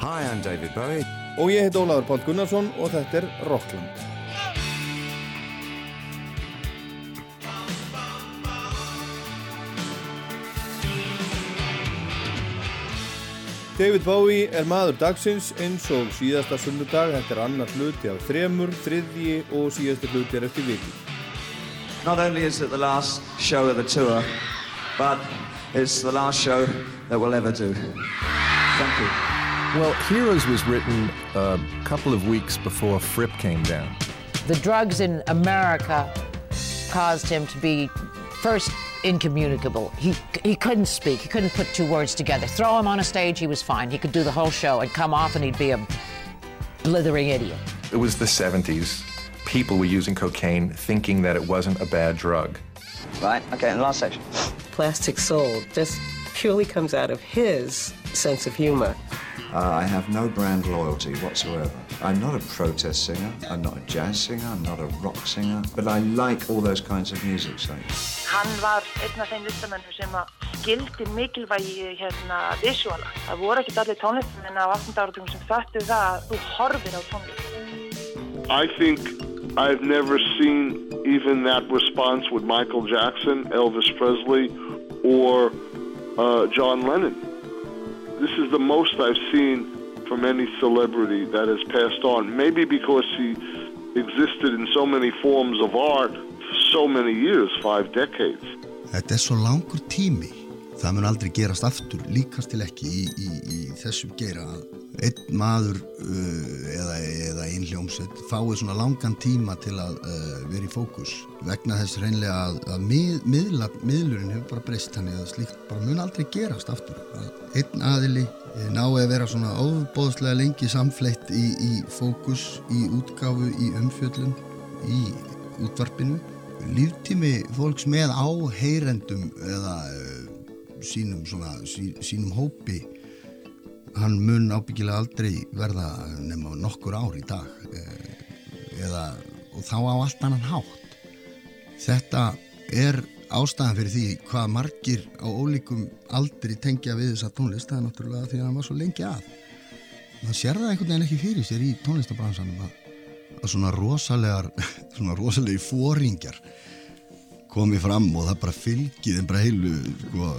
Hi, I'm David Bowie. Og ég heit Ólafur Pál Gunnarsson og þetta er Rockland. David Bowie er maður dagsins eins og síðasta sunnudag. Þetta er annar hluti af þremur, þriðji og síðasta hluti er eftir viki. Not only is it the last show of the tour, but it's the last show that we'll ever do. Thank you. Well, Heroes was written a couple of weeks before Fripp came down. The drugs in America caused him to be first incommunicable. He, he couldn't speak, he couldn't put two words together. Throw him on a stage, he was fine. He could do the whole show and come off and he'd be a blithering idiot. It was the 70s. People were using cocaine thinking that it wasn't a bad drug. Right, okay, in the last section. Plastic Soul just purely comes out of his sense of humor. Uh, I have no brand loyalty whatsoever. I'm not a protest singer, I'm not a jazz singer, I'm not a rock singer, but I like all those kinds of music. So. Hann var einn af þeim listamennum sem skildi mikilvægi hérna visuála. Það voru ekkert allir tónlistamenn á 18. áratugum sem þöttu það að þú horfir á tónlist. I think I've never seen even that response with Michael Jackson, Elvis Presley, or uh, John Lennon. This is the most I've seen from any celebrity that has passed on. Maybe because he existed in so many forms of art for so many years, five decades. Þetta er svo langur tími. Það mun aldrei gerast aftur, líkast til ekki í, í, í þessum gera einn maður uh, eða, eða einn hljómsveit fái svona langan tíma til að uh, vera í fókus vegna þess reynlega að, að mið, miðla, miðlurinn hefur bara breyst þannig að slíkt bara mun aldrei gerast aftur. Að einn aðili eh, nái að vera svona ofbóðslega lengi samfleitt í, í fókus, í útgáfu, í umfjöllun í útvarpinu. Líftími fólks með áheyrendum eða uh, sínum, svona, sí, sínum hópi hann mun ábyggilega aldrei verða nema nokkur ár í dag eða, og þá á allt annan hátt. Þetta er ástæðan fyrir því hvað margir á ólíkum aldri tengja við þessa tónlist það er náttúrulega því að hann var svo lengi að. Það sér það einhvern veginn ekki fyrir sér í tónlistabransanum að, að svona rosalegar svona rosalegi fóringjar komið fram og það bara fylgið en bara heilu sko,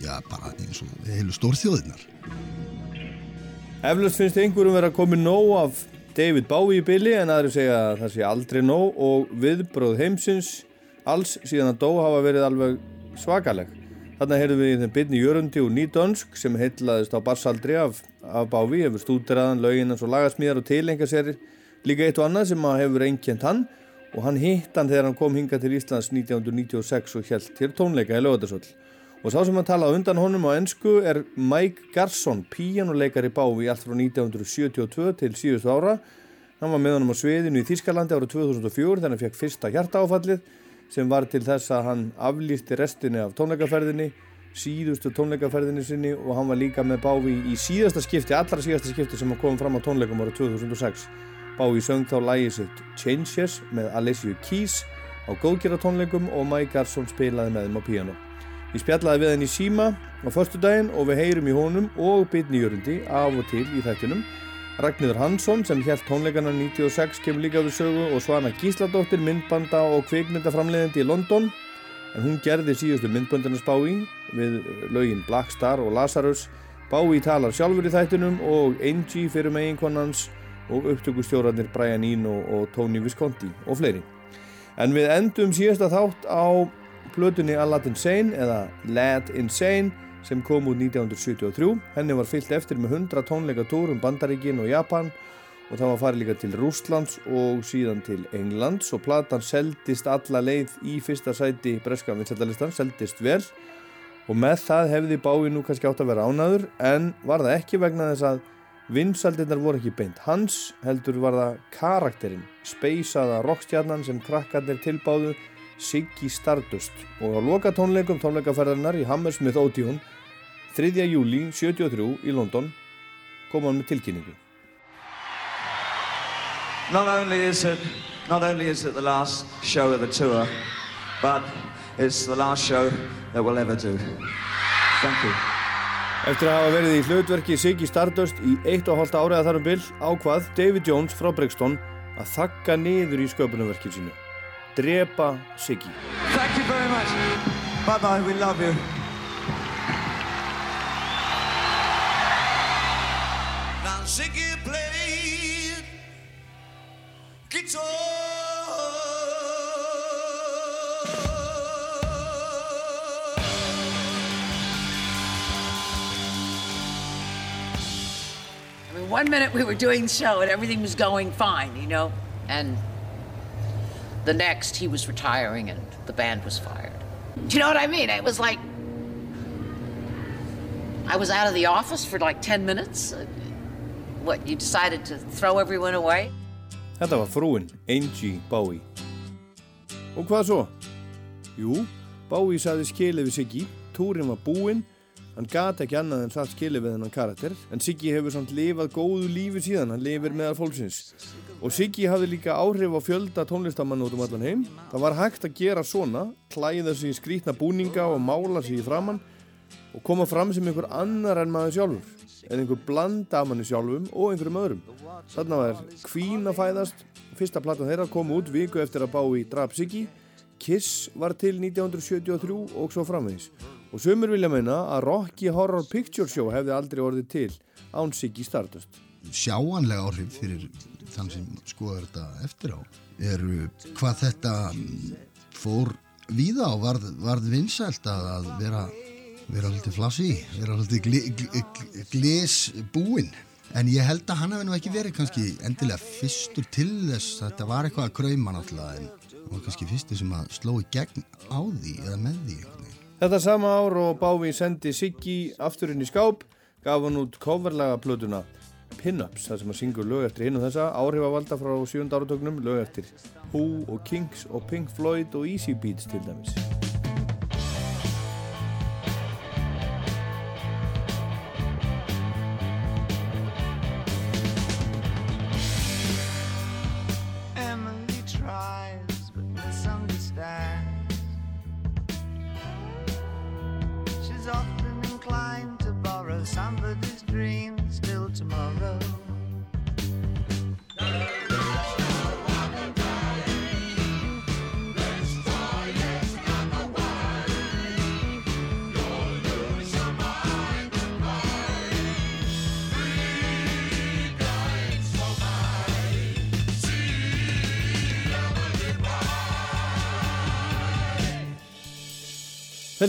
já bara eins og heilu stórþjóðinar Eflust finnst einhverjum verið að komi nóg af David Bowie í bylli en aðri segja að það sé aldrei nóg og viðbróð heimsins alls síðan að dó hafa verið alveg svakaleg. Þannig heyrðum við í þeim byrni Jörundi og Nýdönsk sem heitlaðist á barsaldri af, af Bowie, hefur stúdiraðan, lauginans og lagasmíðar og tilenga sér líka eitt og annað sem hefur einkjent hann og hann hitt hann þegar hann kom hinga til Íslands 1996 og held til tónleika í lögadarsvöld. Og sá sem hann talaði undan honum á ennsku er Mike Garson, píjánuleikari Bowie allt frá 1972 til síðustu ára. Hann var með honum á sviðinu í Þískalandi árið 2004 þannig að hann fekk fyrsta hjartaáfallið sem var til þess að hann aflýsti restinni af tónleikaferðinni, síðustu tónleikaferðinni sinni og hann var líka með Bowie í síðasta skipti, allra síðasta skipti sem hann kom fram á tónleikum árið 2006. Bowie söng þá lægið sitt Changes með Alicia Keys á góðgjara og Mike Garson spilaði með þeim á píjánu. Ég spjallaði við henni í síma á förstu daginn og við heyrum í honum og Bitni Jörundi af og til í þættinum. Ragnhildur Hansson sem held tónleikana 96 kemur líka við sögu og Svana Gísladóttir myndbanda og kvikmyndaframleðandi í London en hún gerði síðustu myndböndarnas Bowie við lögin Black Star og Lazarus. Bowie talar sjálfur í þættinum og Angie fyrir meginkonans og upptökustjórarnir Brian Eno og Tony Visconti og fleiri. En við endum síðasta þátt á plötunni Aladdin Sane eða Lad Insane sem kom út 1973. Henni var fyllt eftir með 100 tónleika tór um Bandaríkin og Japan og það var farið líka til Rúslands og síðan til Englands og platan seldist alla leið í fyrsta sæti breska vinsættalistan, seldist vel og með það hefði bái nú kannski átt að vera ánaður en var það ekki vegna þess að vinsældirnar voru ekki beint hans heldur var það karakterinn, speysaða rockstjarnan sem krakkarnir tilbáðu Siggy Stardust og á loka tónleikum tónleikaferðarnar í Hammersmith Odeon 3. júli 73 í London kom hann með tilkynningu Not only is it not only is it the last show of the tour but it's the last show that we'll ever do. Thank you. Eftir að hafa verið í hlutverki Siggy Stardust í eitt og hálft áriða þar um byll ákvað David Jones frá Brixton að þakka niður í sköpunumverkið sínu. Drepa Siggy. Thank you very much. Bye bye, we love you. Now Ziggy played guitar. One minute we were doing the show and everything was going fine, you know, and the next he was retiring and the band was fired. Do you know what I mean? It was like I was out of the office for like 10 minutes. Uh, What, you decided to throw everyone away? Þetta var frúin, Angie Bowie. Og hvað svo? Jú, Bowie saði skilið við Siggy, túrin var búinn, hann gat ekki annað en satt skilið við hennan karakter, en Siggy hefur samt lifað góðu lífi síðan, hann lifir meðal fólksins. Og Siggy hafði líka áhrif á fjölda tónlistamann út um allan heim. Það var hægt að gera svona, klæða sig í skrítna búninga og mála sig í framann og koma fram sem einhver annar en maður sjálfur en einhver blanda af manni sjálfum og einhverjum öðrum. Þarna var Queen að fæðast, fyrsta platan þeirra kom út viku eftir að bá í Drap Siggy, Kiss var til 1973 og svo framvegis. Og sömur vilja meina að Rocky Horror Picture Show hefði aldrei orðið til án Siggy Stardust. sjáanlega áhrif fyrir þann sem skoðar þetta eftir á eru hvað þetta mm, fór víða og varð, varð vinsælt að, vera vera haldið flassi, vera haldið búinn en ég held að hann hefði nú ekki verið kannski endilega fyrstur til þess. Þetta var eitthvað að krauma náttúrulega en hann var kannski fyrstur sem að sló í gegn á því eða með því. Þetta sama ár og Bávi sendi Siggy aftur inn í skáp, gaf hann út coverlaga plötuna Pin-Ups, þar sem að syngur lög eftir og þessa, áhrifavalda frá sjönda áratögnum, lög eftir Who og Kings og Pink Floyd og Easy Beats til dæmis.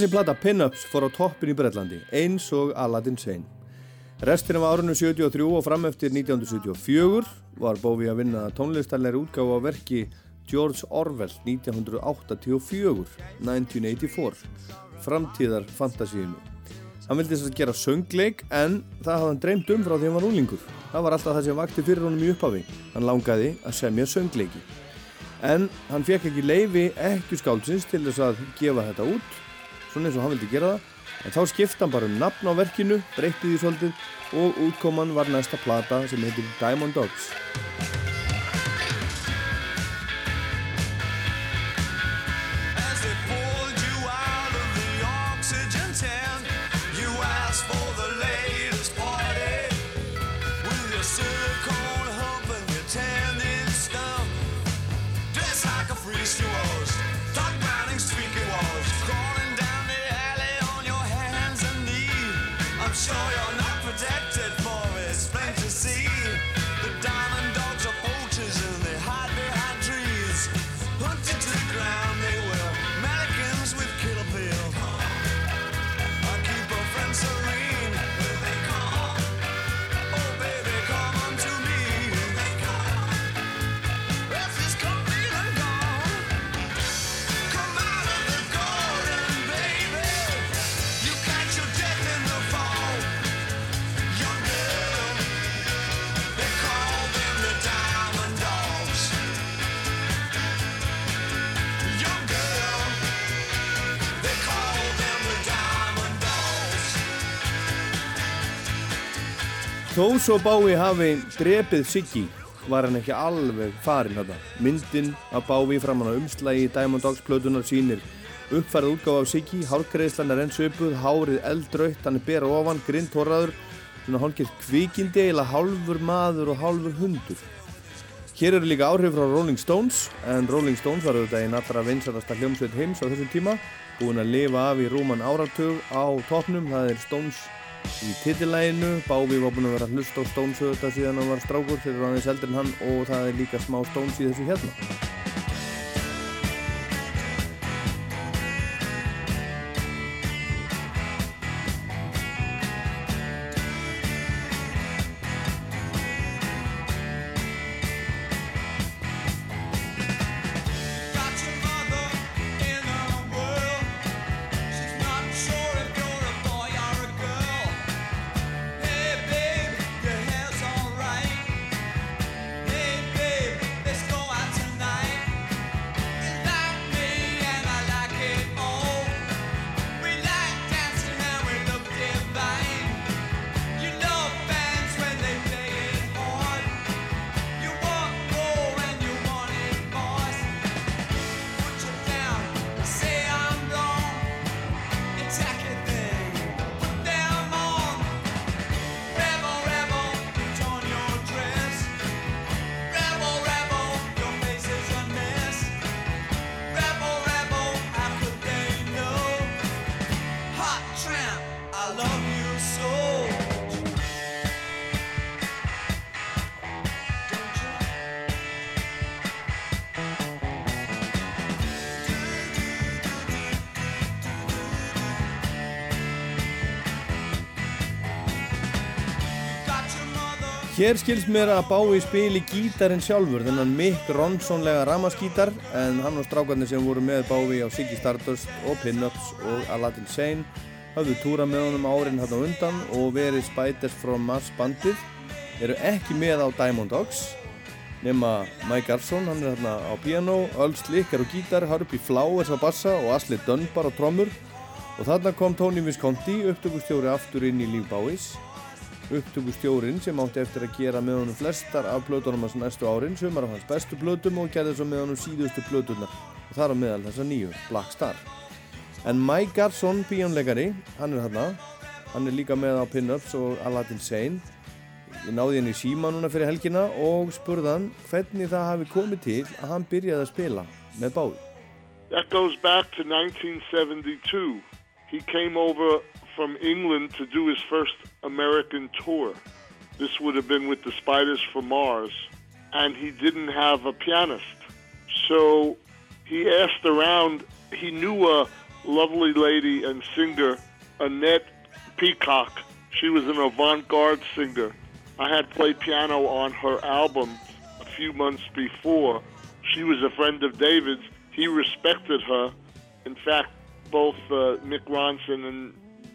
Þessi plata Pin-Ups fór á toppin í Breitlandi, eins og Aladdin Svein. Restin af árinu 73 og fram eftir 1974 var Bóvi að vinna tónlistarleiri útgáfa á verki George Orwell 1984, 1984, framtíðar fantasíinu. Hann vildi þess að gera söngleik en það hafði hann dreymt um frá því hann var úlingur. Það var alltaf það sem vakti fyrir honum í upphafi. Hann langaði að semja söngleiki. En hann fekk ekki leifi ekki skáldsins til þess að gefa þetta út svona eins og hann vildi gera það. En þá skipta hann bara um nafn á verkinu breytti því svolítið og útkoman var næsta plata sem heitir Diamond Dogs Þó svo Bái hafi drepið Siggy var hann ekki alveg farinn þetta. Myndin af Bái framann á umslægi Diamond Dogs plötunar sýnir Uppfærið útgáfa af Siggi, hárgreðslan er enn söpuð, hárið eldrautt, hann er bera ofan, grind horraður, svona hálfgerð kvikindi, eila hálfur maður og hálfur hundur. Hér eru líka áhrif frá Rolling Stones, en Rolling Stones var auðvitað einn allra vinsarasta hljómsveit heims á þessum tíma, búin að lifa af í rúman áratug á topnum, það er Stones í titillæginu, Bávi var búin að vera að hlusta á Stones auðvitað síðan hann var strákur, þeir eru aðeins eldri en hann og það er líka smá Stones í þessu hérna. Hér skilst mér að Bái spili gítarinn sjálfur, þennan Mick Ronsonlega ramaskítar, en hann og strákarnir sem voru með Bái á Siggy Stardust og Pinups og Aladdin Sane hafðu túra með honum árin hann á undan og verið Spiders from Mars bandið, eru ekki með á Diamond Dogs, nema Mike Garson, hann er hérna á piano, Earl Slick er á gítar, Harpy Flowers á bassa og Asli Dunbar á trommur. Og þarna kom Tony Visconti, upptökustjóri aftur inn í líf Báis upptökustjórin sem átti eftir að gera með honum flestar af plötunum hans næstu árin, sumar af hans bestu plötum og gerði svo með honum síðustu plötunar og þar á meðal þessa nýju, Black Star. En Mike Garson, píjónleikari, hann er hérna, hann er líka með á Pin-Ups og Aladdin Sane. Ég náði henni í síma núna fyrir helgina og spurði hann hvernig það hafi komið til að hann byrjaði að spila með báði. That goes back to 1972. He came over from England to do his first American tour. This would have been with the Spiders from Mars. And he didn't have a pianist. So he asked around. He knew a lovely lady and singer, Annette Peacock. She was an avant garde singer. I had played piano on her album a few months before. She was a friend of David's. He respected her. In fact, both uh, Mick Ronson and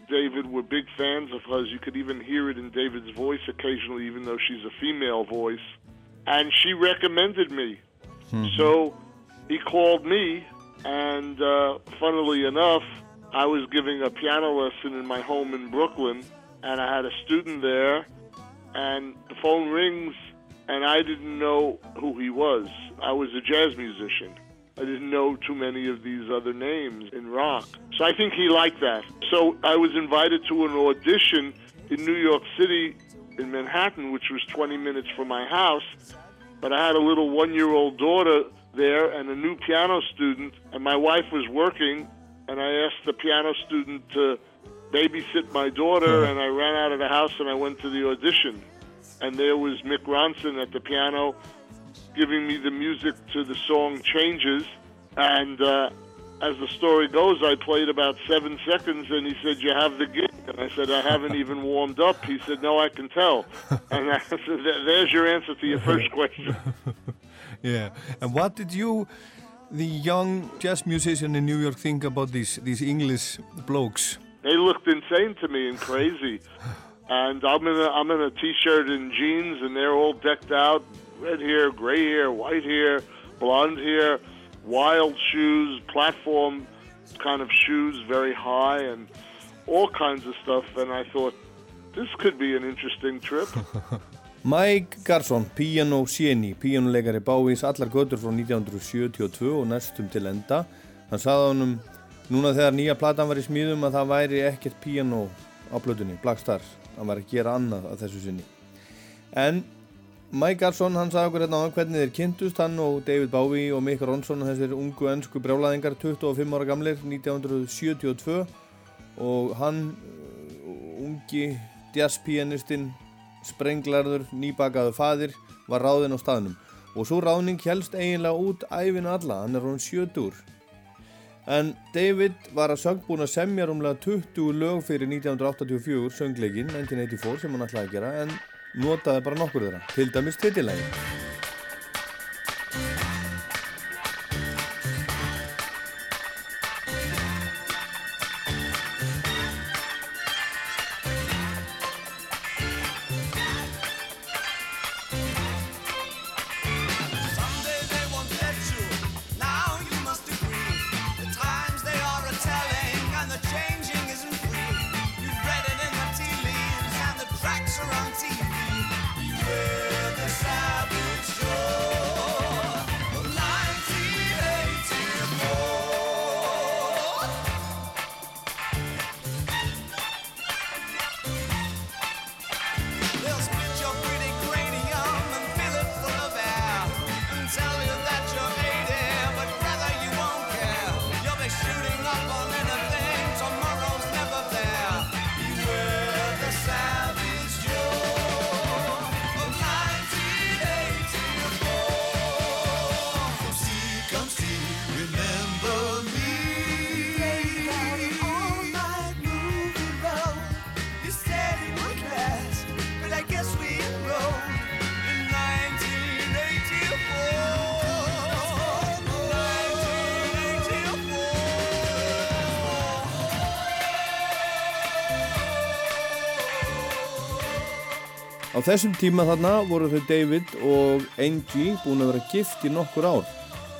David were big fans of hers. You could even hear it in David's voice occasionally, even though she's a female voice. And she recommended me. So he called me, and uh, funnily enough, I was giving a piano lesson in my home in Brooklyn, and I had a student there, and the phone rings, and I didn't know who he was. I was a jazz musician. I didn't know too many of these other names in rock. So I think he liked that. So I was invited to an audition in New York City, in Manhattan, which was 20 minutes from my house. But I had a little one year old daughter there and a new piano student, and my wife was working, and I asked the piano student to babysit my daughter, and I ran out of the house and I went to the audition. And there was Mick Ronson at the piano giving me the music to the song Changes. And uh, as the story goes, I played about seven seconds, and he said, "You have the gig." And I said, "I haven't even warmed up." He said, "No, I can tell." And I said, "There's your answer to your first question." Yeah. And what did you, the young jazz musician in New York, think about these these English blokes? They looked insane to me and crazy. And I'm in a I'm in a t-shirt and jeans, and they're all decked out, red hair, gray hair, white hair, blonde hair, wild shoes, platform kind of shoes, very high, and all kinds of stuff. And I thought this could be an interesting trip. Mike Garson, piano séni, píanuleikari Báís allar götur frá 1972 og næstum til enda. Hann saði honum núna þegar nýja platan var í smíðum að það væri ekkert piano á plötunni, Black Stars hann var að gera annað að þessu sinni en Mike Garson hann sagði okkur hérna á hvernig þeir kynntust hann og David Bowie og Mick Ronson þessir ungu ennsku brjálaðingar 25 ára gamlir 1972 og hann uh, ungi jazzpianistinn sprenglarður, nýbakaðu fadir var ráðinn á staðnum. Og svo ráðning helst eiginlega út æfinu alla, hann er hún 70 en David var að söng búin að semja rúmlega 20 lög fyrir 1984 söngleikin 1984 sem hann ætlaði að gera en notaði bara nokkur þeirra, til dæmis titilægin Á þessum tíma þarna voru þau David og Angie búin að vera gift í nokkur ár.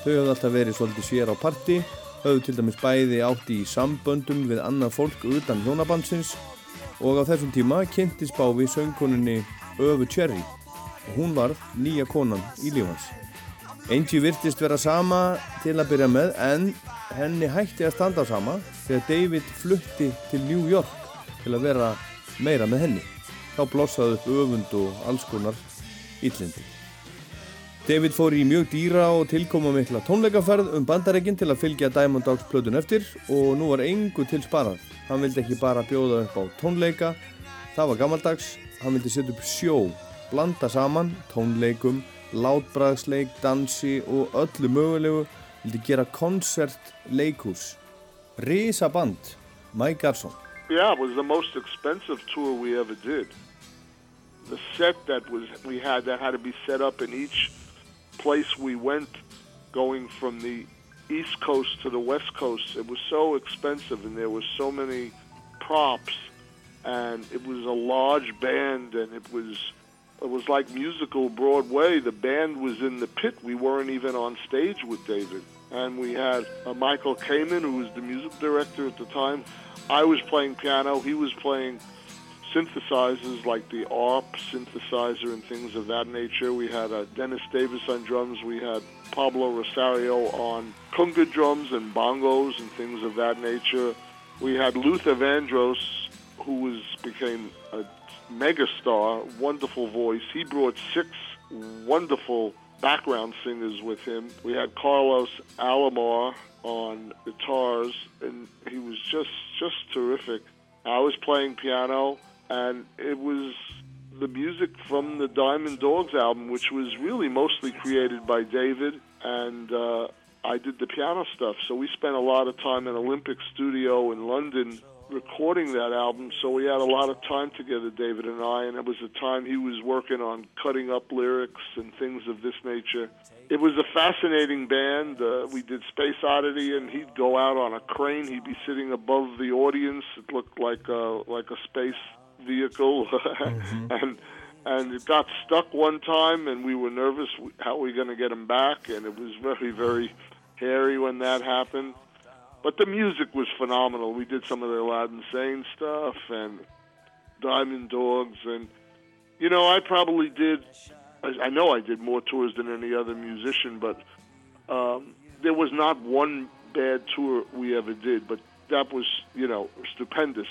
Þau hafði alltaf verið svolítið sér á parti, höfðu til dæmis bæði átti í samböndum við annað fólk utan hjónabandsins og á þessum tíma kynntist Bávi söngkoninni Öfu Cherry og hún varð nýja konan í lífans. Angie virtist vera sama til að byrja með en henni hætti að standa sama þegar David flutti til New York til að vera meira með henni. Þá blossaði upp öfund og alls konar illindi. David fór í mjög dýra og tilkoma mikla tónleikaferð um bandarækinn til að fylgja Diamond Dogs plötun eftir og nú var engu til sparað. Hann vildi ekki bara bjóða upp á tónleika, það var gammaldags, hann vildi setja upp sjó, blanda saman tónleikum, látbræðsleik, dansi og öllu mögulegu, vildi gera koncert leikhús. Risa band, Mike Garson. Yeah, it was the most expensive tour we ever did. The set that was we had that had to be set up in each place we went, going from the East Coast to the West Coast. It was so expensive, and there were so many props, and it was a large band, and it was it was like musical Broadway. The band was in the pit. We weren't even on stage with David. And we had uh, Michael Kamen, who was the music director at the time. I was playing piano. He was playing synthesizers like the ARP synthesizer and things of that nature. We had uh, Dennis Davis on drums. We had Pablo Rosario on conga drums and bongos and things of that nature. We had Luther Vandross, who was became a megastar, wonderful voice. He brought six wonderful background singers with him. We had Carlos Alomar on guitars, and he was just just terrific. I was playing piano, and it was the music from the Diamond Dogs album, which was really mostly created by David, and uh, I did the piano stuff. So we spent a lot of time in Olympic Studio in London recording that album. So we had a lot of time together, David and I, and it was a time he was working on cutting up lyrics and things of this nature. It was a fascinating band. Uh, we did Space Oddity, and he'd go out on a crane. He'd be sitting above the audience. It looked like a like a space vehicle, and and it got stuck one time, and we were nervous how we were going to get him back, and it was very very hairy when that happened. But the music was phenomenal. We did some of the Aladdin Sane stuff and Diamond Dogs, and you know I probably did. I I know I did more tours than any other musician, but um, there was not one bad tour we ever did. But that was you know stupendous.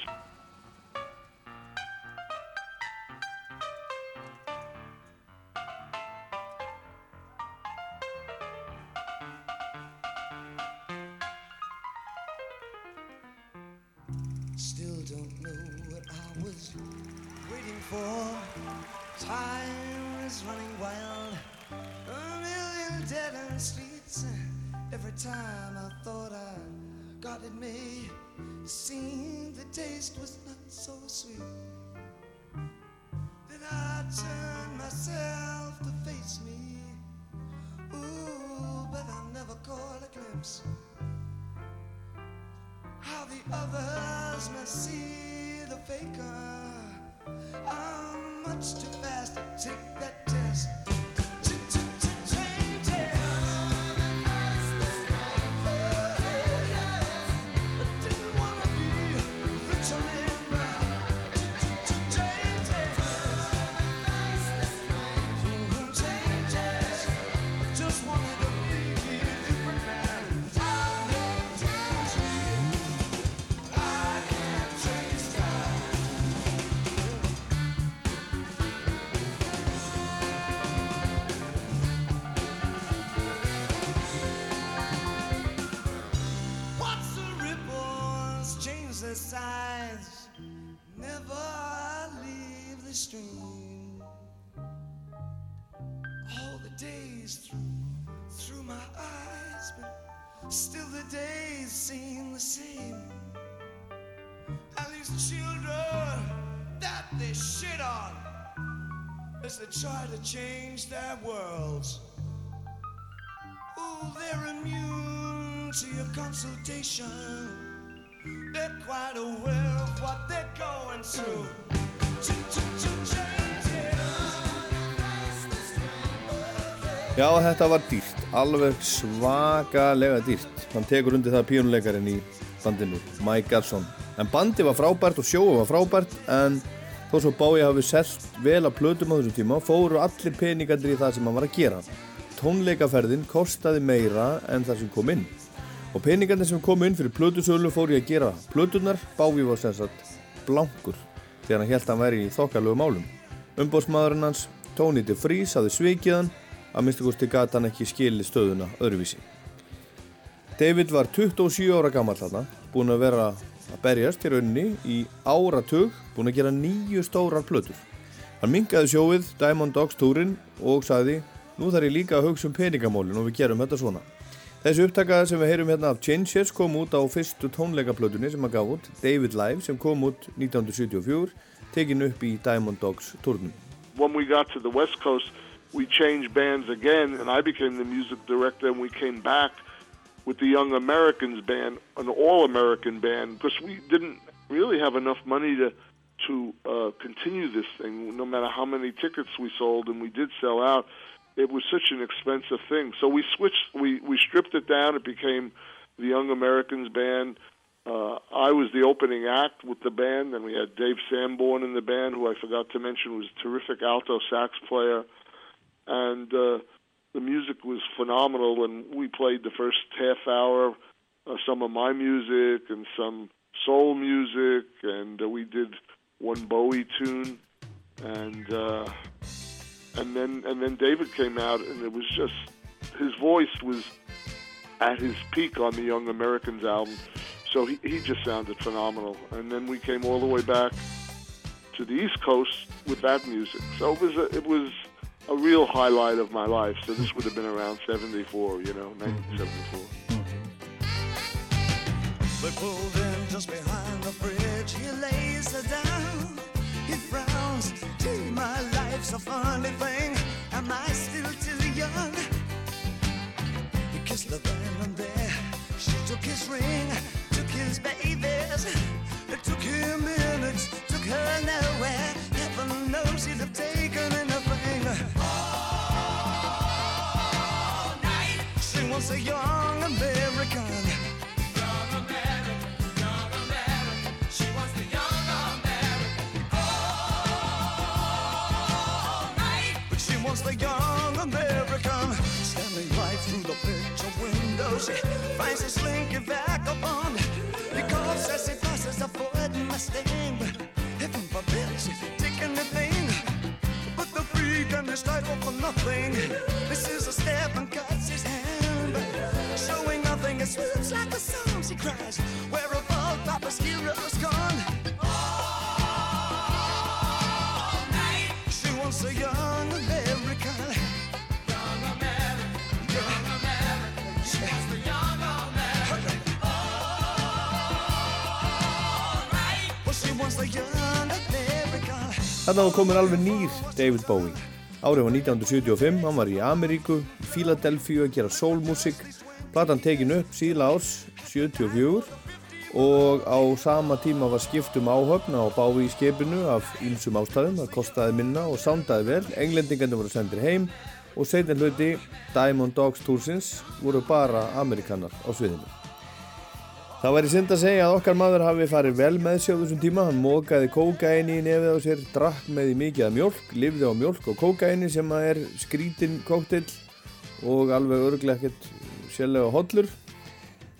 It it seemed the taste was not so sweet. Then I turned myself to face me. Ooh, but I never caught a glimpse how the others must see the faker. I'm much too fast to take that to change their worlds. Ooh, they're immune to your consultation. They're quite aware of what they're going through. Já, þetta var dýrt, alveg svakalega dýrt. Hann tekur undir það pínuleikarinn í bandinu, Mike Garson. En bandi var frábært og sjóu var frábært, en þó svo Bái hafi selt vel að plötum á þessum tíma, fóru allir peningandir í það sem hann var að gera. Tónleikaferðin kostaði meira en það sem kom inn. Og peningarnir sem kom inn fyrir plötusölu fóru í að gera plötunar, Bái var sem sagt blankur, þegar hann held að hann væri í þokkalögu málum. Umbóðsmaðurinn hans, Tony DeFries, hafði svikið hann, að minnstu kosti gata hann ekki skili stöðuna öðruvísi. David var 27 ára gammal þarna, búinn að vera að berjast í rauninni í áratug, búinn að gera nýju stórar plötur. Hann mingaði sjóið Diamond Dogs túrin og sagði nú þarf ég líka að hugsa um peningamólin og við gerum þetta svona. Þessi upptakaða sem við heyrum hérna af Changes kom út á fyrstu tónleikaplötunni sem að gaf út, David Live, sem kom út 1974, tekin upp í Diamond Dogs túrnum. when we got to the West Coast, we changed bands again, and I became the music director, and we came back with the Young Americans band, an all-American band, because we didn't really have enough money to to uh, continue this thing. No matter how many tickets we sold, and we did sell out, it was such an expensive thing. So we switched, we we stripped it down. It became the Young Americans band. Uh, I was the opening act with the band, and we had Dave Sanborn in the band, who I forgot to mention was a terrific alto sax player, and uh, the music was phenomenal. And we played the first half hour, uh, some of my music and some soul music, and uh, we did one Bowie tune, and uh, and then and then David came out, and it was just his voice was at his peak on the Young Americans album. So he, he just sounded phenomenal. And then we came all the way back to the East Coast with that music. So it was a, it was a real highlight of my life. So this would have been around 74, you know, 1974. They mm-hmm. pulled in just behind the bridge. He lays her down. He frowns. Gee, my life's a funny thing. Am I still too young? He kissed there. She took his ring, took his babies. It took him minutes, took her nowhere. Heaven knows She wants a young American. Young American, young American. She wants the young American all night. But she wants the young American standing right through the picture window. She finds a slinky vagabond. He calls I stand. Heaven forbid she'd take anything. But the freak and his life for nothing. This is a step and cuts his hand. Showing it swoops like a song, she cries. Where above Papa's hero's gone. She wants a young American. Young American. Young American. She wants the young American. Well, she wants the young American. Þarna var komin alveg nýr David Bowie. Árið var 1975, hann var í Ameríku, í Philadelphia að gera soulmusik. Platan tekin upp síðla árs 74 og á sama tíma var skipt um áhöfn á Bowie skipinu af ýmsum ástæðum. Það kostaði minna og soundaði vel. Englendingandi voru sendir heim og setjan hluti Diamond Dogs Toursins voru bara Amerikanar á sviðinu. Það væri synd að segja að okkar maður hafi farið vel með sig á þessum tíma. Hann mókaði kókaini í nefið á sér, drakk með í mikið af mjölk, lifði á mjölk og kókaini sem að er skrítin kóktill og alveg örglega ekkert sérlega hollur.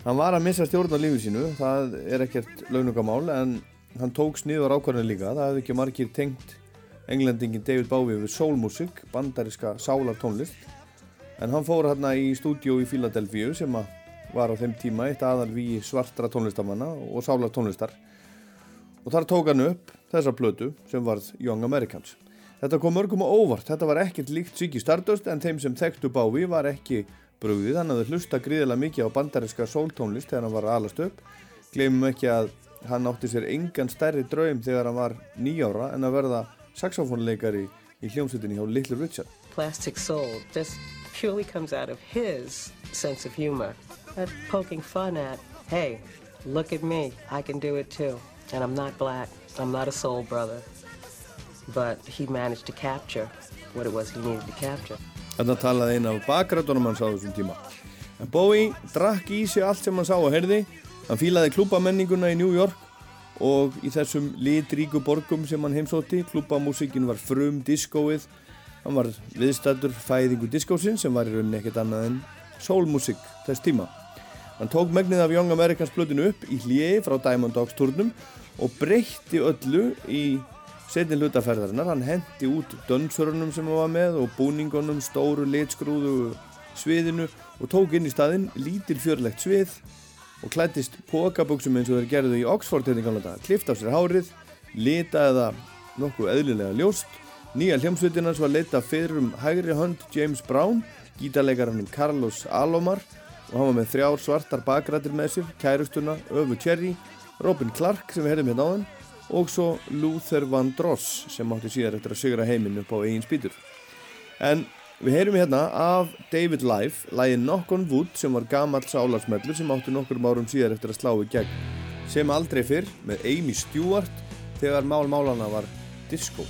Hann var að missa stjórn á lífið sínu, það er ekkert launungamál en hann tók sniður ákvarðinu líka. Það hefði ekki margir tengt englendingin David Bowie við soulmusik, bandariska sálartónlist. En hann fór hérna í stúdíó í Philadelphia sem var á þeim tíma eitt aðal við svartra tónlistamanna og sálar tónlistar og þar tók hann upp þessa plötu sem varð Young Americans. Þetta kom mörgum á óvart, þetta var ekkert líkt Ziggy Stardust en þeim sem þekktu Bowie var ekki brugðið, hann hafði hlusta gríðilega mikið á bandariska sóltónlist þegar hann var alast upp. Gleymum ekki að hann átti sér engan stærri draum þegar hann var nýjára en að verða saxofónleikari í hljómsveitinni hjá Little Richard. Plastic Soul just purely comes out of his sense of humor. That poking fun at, hey, look at me, I can do it too. And I'm not black, I'm not a soul brother. But he managed to capture what it was he needed to capture. Þarna talaði einn af bakrættunum hans á þessum tíma. En Bowie drakk í sig allt sem hann sá og herði. Hann fílaði klúbamenninguna í New York og í þessum litríku borgum sem hann heimsótti. Klúbamúsikin var frum diskóið. Hann var viðstættur fæðingu diskósinn sem var í rauninni ekkert annað en soulmusik þess tíma. Hann tók megnið af Young Americans blöðinu upp í hljegi frá Diamond Dogs turnum og breytti öllu í setni hlutaferðarinnar. Hann hendi út dönsörunum sem hann var með og búningunum, stóru litskrúðu sviðinu og tók inn í staðinn lítil fjörlegt svið og klættist pokabuxum eins og þeir gerðu í Oxford hérna gamla daga. Klift af sér hárið, litaði það nokkuð eðlilega ljóst. Nýja hljómsveitinans var leita fyrir um hægri hönd James Brown, gítarleikarannum Carlos Alomar og hann var með þrjár svartar bakrættir með sér, kærustuna, Öfu Cherry, Robin Clark sem við herðum hérna á hann og svo Luther Vandross sem átti síðar eftir að sigra heiminn upp á eigin spýtur. En við heyrum hérna af David Life, lægin Knock on Wood sem var gamall sálarsmellur sem átti nokkur árum síðar eftir að slá í gegn sem aldrei fyrr með Amy Stewart þegar mál málana var disco.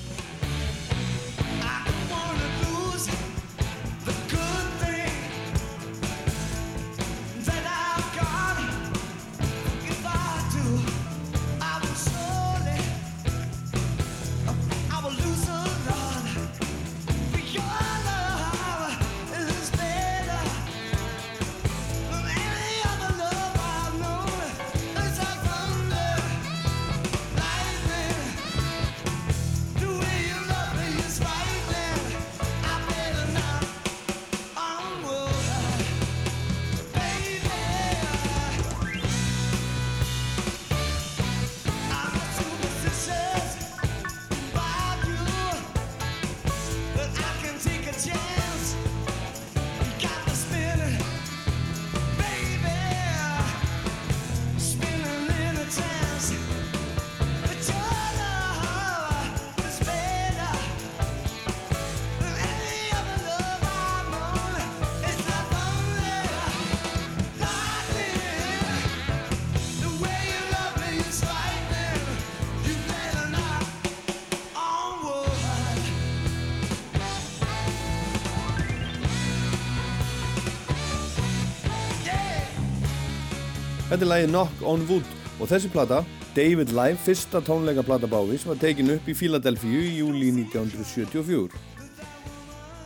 Er lagið Knock on Wood og þessi plata, David Live, fyrsta tónleika plata Bávis, var tekin upp í Philadelphia í júli 1974.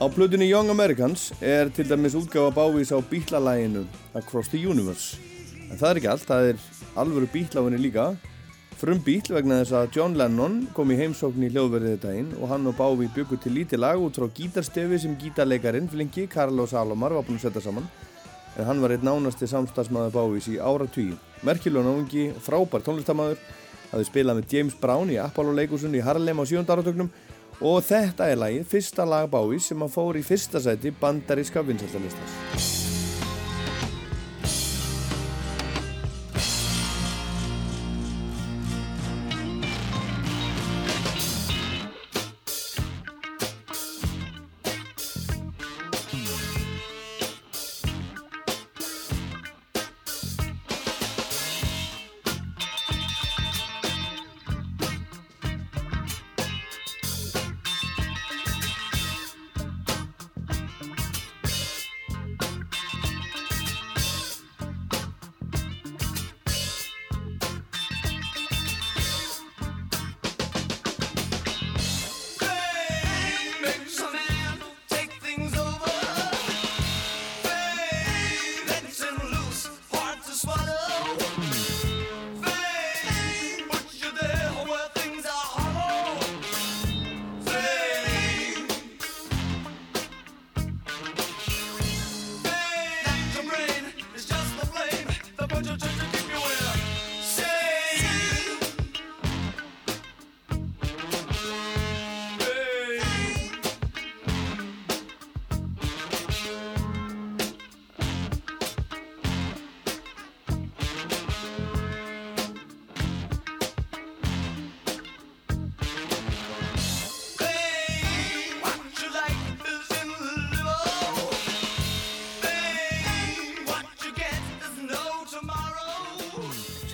Á plötunni Young Americans er til dæmis útgáfa Bávís á bítlalæginu Across the Universe. En það er ekki allt, það er alvöru bítláfinni líka. Frum bíl vegna þess að John Lennon kom í heimsókn í hljóðverðið daginn og hann og Bávi byggu til lítið lag út frá gítarstefi sem gítarleikarin Flinki, Carlos Salomar var búinn að setja saman en hann var einn nánasti samstagsmaður Bávis í ára tugi. Merkjulega náðungi, frábær tónlistamæður, hafði spilað með James Brown í Apollo leikusun í Harlem á sjöndarátöknum og þetta er lagið, fyrsta lag Bávis sem að fór í fyrsta sæti bandaríska vinsæltalistans.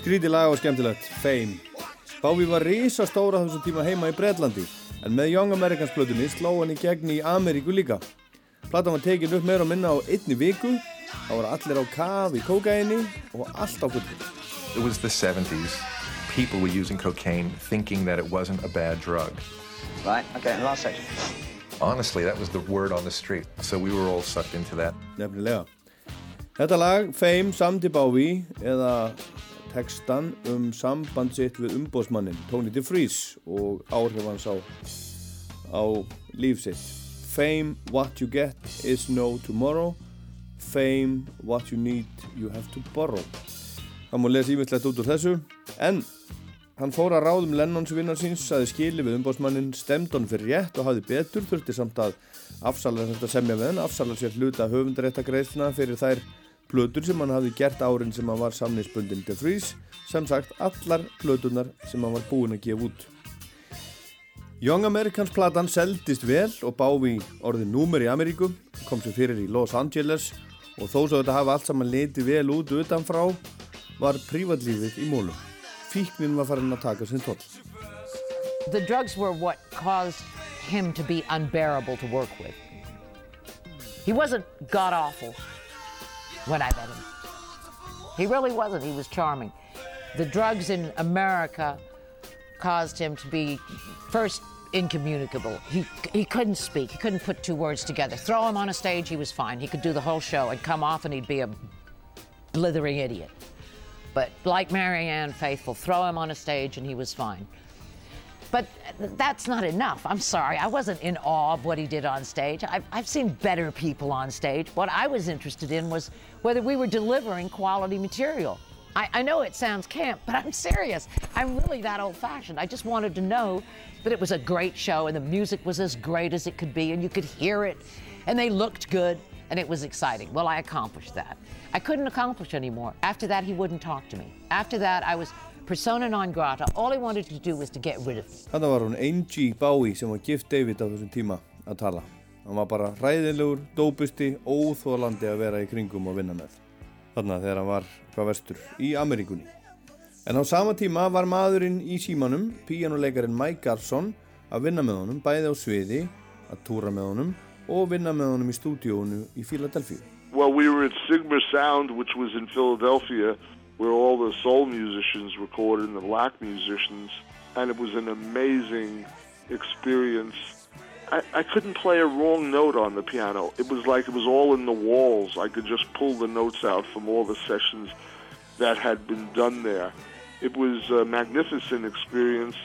Skrítið lag og skemmtilegt, Fame. Bávi var risastóra þessum tíma heima í Breitlandi en með Young Americans plötunni sló hann í gegn í Ameríku líka. Platan var tekin upp meira og minna á einni viku, þá voru allir á kaf í kókaini og allt á fullu. It was the 70s. People were using cocaine thinking that it wasn't a bad drug. Right, okay, and last section. Honestly, that was the word on the street. So we were all sucked into that. Nefnilega. Þetta lag, Fame, samdi Bávi eða textan um samband sitt við umbóðsmannin Tony DeFries og áhrif hans á, á líf sitt. Fame, what you get is no tomorrow. Fame, what you need, you have to borrow. Það má lesa ímyndilegt út úr þessu, en hann fór að ráðum Lennons vinnar síns, saði skili við umbóðsmannin, stemd hann fyrir rétt og hafði betur, þurfti samt að afsala þetta semja við hann, afsala sér hluta höfundaréttagreifna fyrir þær plötur sem hann hafði gert árin sem hann var samningsbundin til frís, sem sagt allar plötunar sem hann var búinn að gefa út. Young Americans platan seldist vel og báfi orðið númer í Ameríku, kom sér fyrir í Los Angeles og þó svo þetta hafa allt saman litið vel út utanfrá var prívatlífið í mólum. Fíknin var farin að taka sinn toll. The drugs were what caused him to be unbearable to work with. He wasn't god awful when I met him. He really wasn't. He was charming. The drugs in America caused him to be first incommunicable. He he couldn't speak. He couldn't put two words together. Throw him on a stage, he was fine. He could do the whole show and come off and he'd be a blithering idiot. But like Marianne Faithful, throw him on a stage and he was fine. But that's not enough. I'm sorry. I wasn't in awe of what he did on stage. I've, I've seen better people on stage. What I was interested in was whether we were delivering quality material. I, I know it sounds camp, but I'm serious. I'm really that old fashioned. I just wanted to know that it was a great show and the music was as great as it could be and you could hear it and they looked good and it was exciting. Well, I accomplished that. I couldn't accomplish anymore. After that, he wouldn't talk to me. After that, I was persona non grata. All he wanted to do was to get rid of me. Þannig var hún Angie Bowie sem var gift David á þessum tíma að tala. Hann var bara ræðilegur, dópusti, óþólandi að vera í kringum og vinna með. Þannig að þegar hann var hvað vestur í Ameríkunni. En á sama tíma var maðurinn í símanum, píjánuleikarin Mike Garson, að vinna með honum, bæði á sviði, að túra með honum og vinna með honum í stúdíónu í Philadelphia. Well, we were at Sigma Sound, which was in Philadelphia, where all the soul musicians recorded and the black musicians, and it was an amazing experience. I, I couldn't play a wrong note on the piano. It was like it was all in the walls. I could just pull the notes out from all the sessions that had been done there. It was a magnificent experience.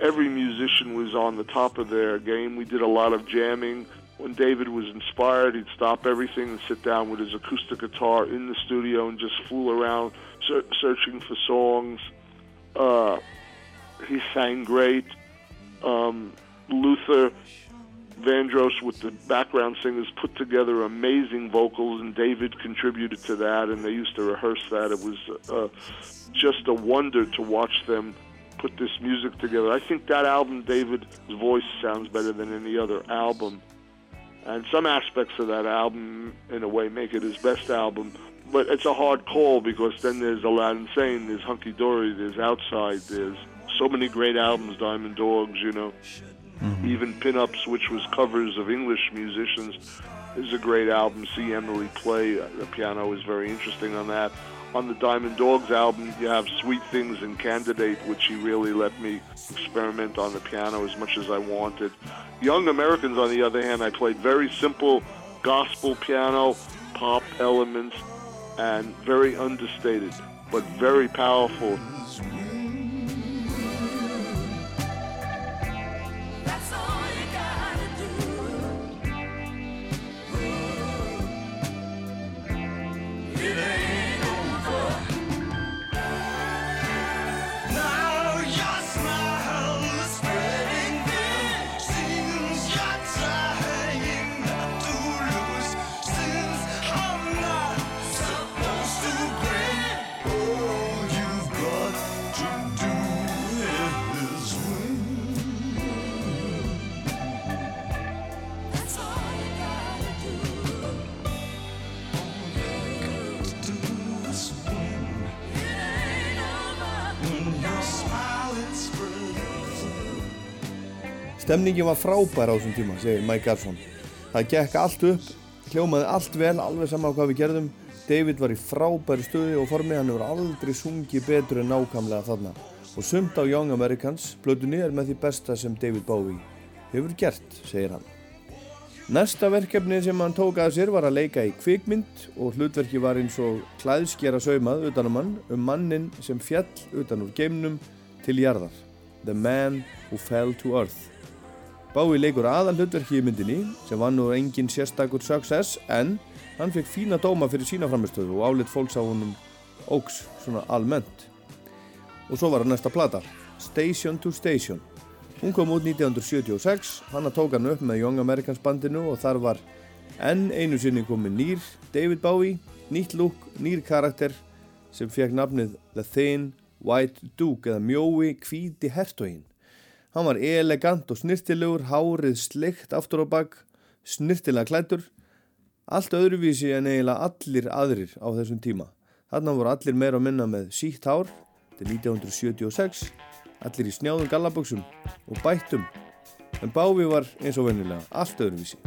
Every musician was on the top of their game. We did a lot of jamming. When David was inspired, he'd stop everything and sit down with his acoustic guitar in the studio and just fool around, searching for songs. Uh, he sang great. Um, Luther Vandross with the background singers put together amazing vocals, and David contributed to that, and they used to rehearse that. It was uh, just a wonder to watch them put this music together. I think that album, David's voice sounds better than any other album, and some aspects of that album, in a way, make it his best album. But it's a hard call because then there's Aladdin Sane, there's Hunky Dory, there's Outside, there's so many great albums, Diamond Dogs, you know. Even Pinups, which was covers of English musicians, is a great album. See Emily play uh, the piano is very interesting on that. On the Diamond Dogs album, you have Sweet Things and Candidate, which he really let me experiment on the piano as much as I wanted. Young Americans, on the other hand, I played very simple gospel piano, pop elements, and very understated, but very powerful. Stemningin var frábær á þessum tíma, segir Mike Garson. Það gekk allt upp, hljómaði allt vel, alveg sama á hvað við gerðum. David var í frábæri stöði og formi, hann hefur aldrei sungið betur en nákvæmlega þarna. Og sumt á Young Americans, blötunni er með því besta sem David Bowie hefur gert, segir hann. Næsta verkefni sem hann tók að sér var að leika í kvikmynd og hlutverki var eins og klæðskjara saumað utanum hann um mannin sem fjall utan úr geimnum til jarðar. The Man Who Fell to Earth. Bowie leikur aðal hlutverki í myndinni sem var nú engin sérstakur success en hann fekk fína dóma fyrir sína framistöðu og álit fólks á honum óks svona almennt. Og svo var hann næsta plata, Station to Station. Hún kom út 1976, hann tók hann upp með Young Americans bandinu og þar var enn einu sinni komið nýr David Bowie, nýtt lúk, nýr karakter sem fekk nafnið The Thin White Duke eða mjói hvíti hertoginn. Hann var elegant og snirtilegur, hárið sleikt aftur á bak, snirtilega klættur, allt öðruvísi en eiginlega allir aðrir á þessum tíma. Þarna voru allir meira að minna með sítt hár, til 1976, allir í snjáðum gallaböksum og bættum, en Bávi var eins og vennilega allt öðruvísi.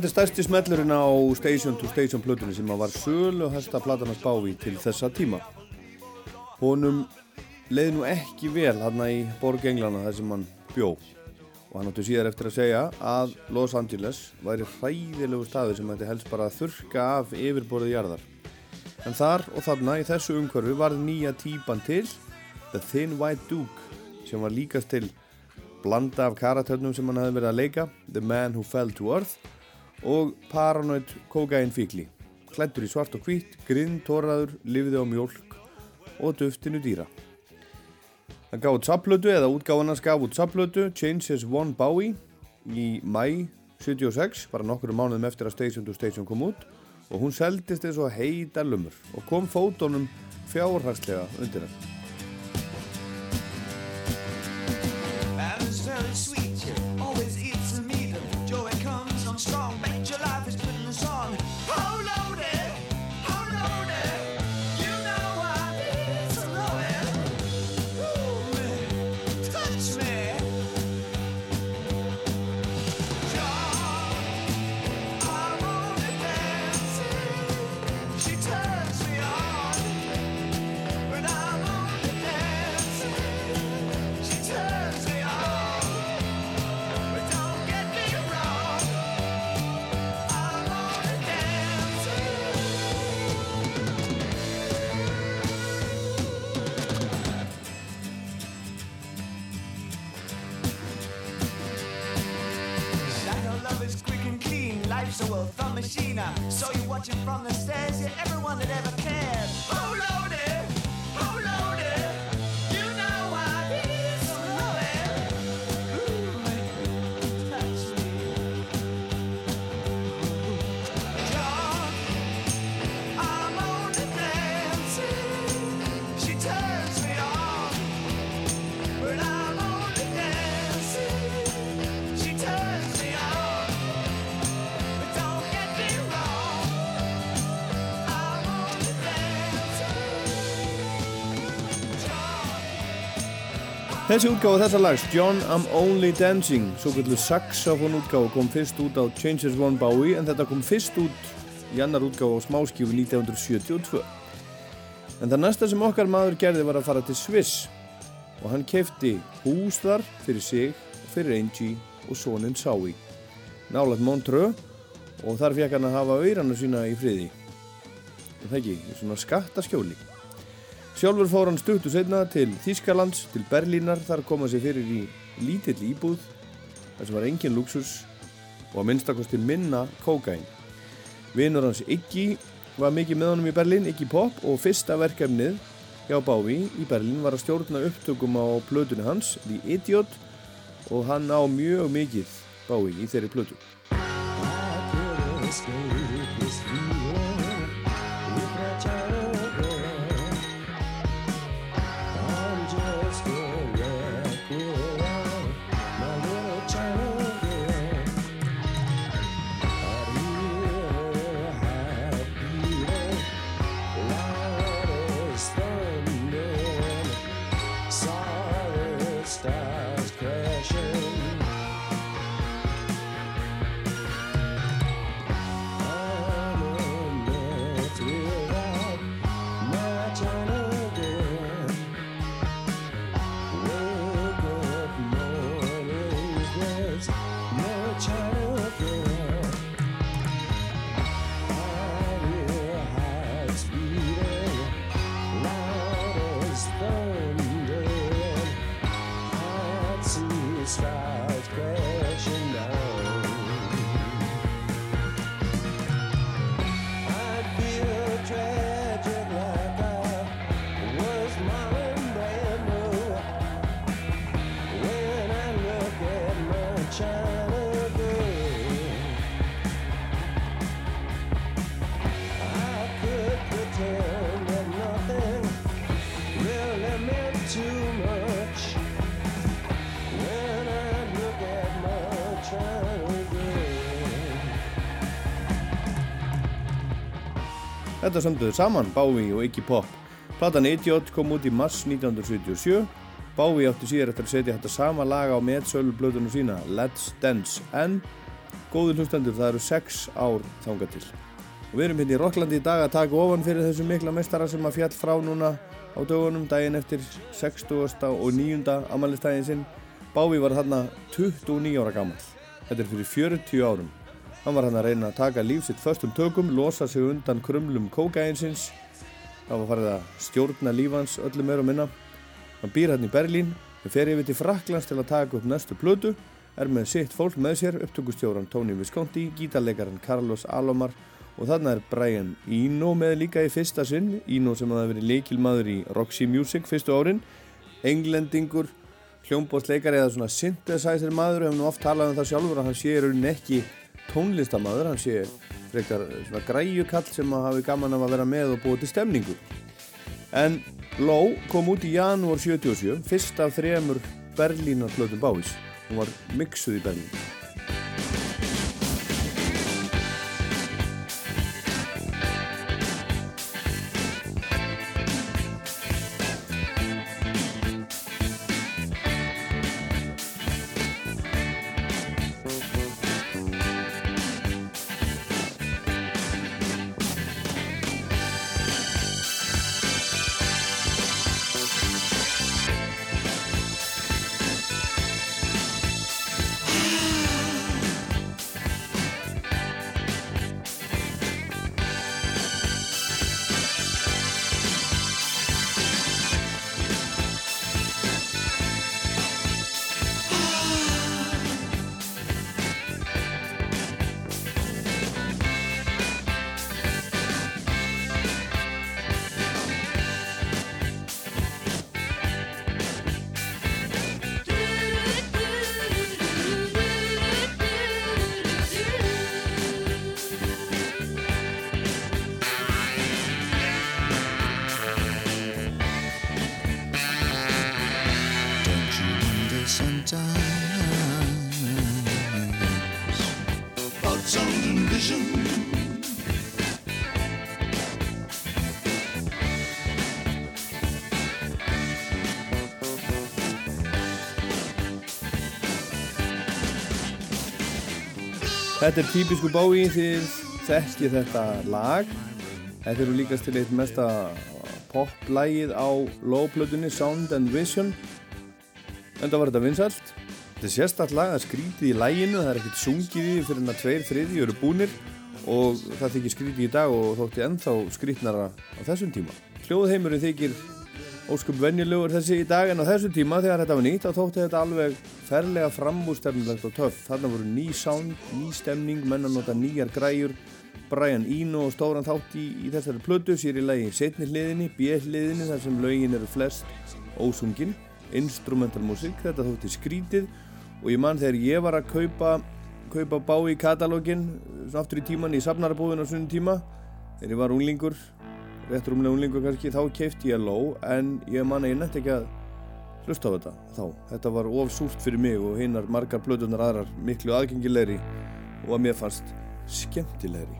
Þetta er stærsti smellurinn á Station to Station plötunni sem var sölu og hæsta platanars bávi til þessa tíma. Honum leið nú ekki vel hann í Borg Englana þar sem hann bjó og hann átti síðar eftir að segja að Los Angeles væri hræðilegu staður sem hætti helst bara að þurka af yfirborðið jarðar. En þar og þarna í þessu umhverfi varð nýja típan til The Thin White Duke sem var líkast til blanda af karatörnum sem hann hefði verið að leika The Man Who Fell to Earth og Paranoid Kokain Fíkli klættur í svart og hvít, grinn, tóraður, lifði á mjólk og duftinu dýra. Hann gaf út sapplötu eða útgáðan hans gaf út sapplötu Changes One Bowie í mæ 76, bara nokkru mánuðum eftir að Station to Station kom út og hún seldist eins og heita lumur og kom fótónum fjárhagslega undir hann. Þessi útgáfa þessa lags, John I'm Only Dancing, svo kallu saxofón útgáfa kom fyrst út á Changes One Bowie en þetta kom fyrst út í annar útgáfa á smáskífu 1972. En það næsta sem okkar maður gerði var að fara til Sviss og hann kefti hús þar fyrir sig fyrir Angie og sonin Sái. Nálat Montreux og þar fekk hann að hafa auðrana sína í friði. Það ekki, svona skattaskjóli. Sjálfur fór hann stuttu setna til Þískalands, til Berlínar, þar kom hann sér fyrir í lítill íbúð, þar sem var engin luxus og að minnstakosti minna kókain. Vinur hans Iggy var mikið með honum í Berlín, Iggy Pop, og fyrsta verkefnið hjá Bávi í Berlín var að stjórna upptökum á plötunni hans, The Idiot, og hann á mjög mikið Bávi í þeirri plötu. Þetta sömduðu saman, Bowie og Iggy Pop. Platan Idiot kom út í mars 1977. Bowie átti síðar eftir að setja þetta sama lag á metsölu blöðunum sína, Let's Dance. En góður hlustendur, það eru sex ár þangað til. Og við erum hérna í Rokklandi í dag að taka ofan fyrir þessu mikla mestara sem að fjall frá núna á dögunum, daginn eftir 60. og 9. amalistægin sinn. Bávi var þarna 29 ára gammal. Þetta er fyrir 40 árum. Hann var hann að reyna að taka líf sitt förstum tökum, losa sig undan krumlum kókainsins. Það var farið að stjórna lífans öllum meir og minna. Hann býr hann í Berlín, fer yfir til Fraklands til að taka upp næstu plötu, er með sitt fólk með sér, upptökustjóran Tony Visconti, gítarleikaran Carlos Alomar og þarna er Brian Eno með líka í fyrsta sinn, Eno sem hafa verið leikilmaður í Roxy Music fyrstu árin, englendingur, hljómbóðsleikari eða svona synthesizer maður, hefum nú oft talað um það sjálfur að hann sé í rauninni ekki tónlistamæður, hann sé frekar svona græjukall sem að hafi gaman að vera með og búið til stemningu. En Low kom út í janúar 77, fyrst af þremur Berlínar plötum báis. Hún var mixuð í Berlín. Þetta er típisku bái þið þekki þetta lag. Þetta eru líkast til eitt mesta poplægið á lowplötunni Sound and Vision. Enda var þetta vinsalt. Þetta er að skrítið í læginu, það er ekkert sungið í því fyrir hann að tveir þriði eru búnir og það þykir skrítið í dag og þótti ennþá skrítnara á þessum tíma. Hljóðheimurinn þykir óskup venjulegur þessi í dag en á þessum tíma þegar þetta var nýtt þá þótti þetta alveg ferlega framúrstefnilegt og töff. Þarna voru ný sound, ný stemning, menn að nota nýjar græjur, Brian Eno og stóran þátt í, í þessari plötu sér í lagi setni hliðinni, B-hliðinni þar sem lögin eru flest ósungin, instrumental musik, þetta þótti skrítið. Og ég mann þegar ég var að kaupa, kaupa bá í katalógin, aftur í tíman í safnarabúðin á sunnum tíma, þegar ég var unglingur, rétt rúmlega unglingur kannski, þá keipti ég Low en ég man að ég nefndi ekki að hlusta á þetta þá. Þetta var of súrt fyrir mig og hinnar margar plötunar aðrar miklu aðgengilegri og að mér fannst skemmtilegri.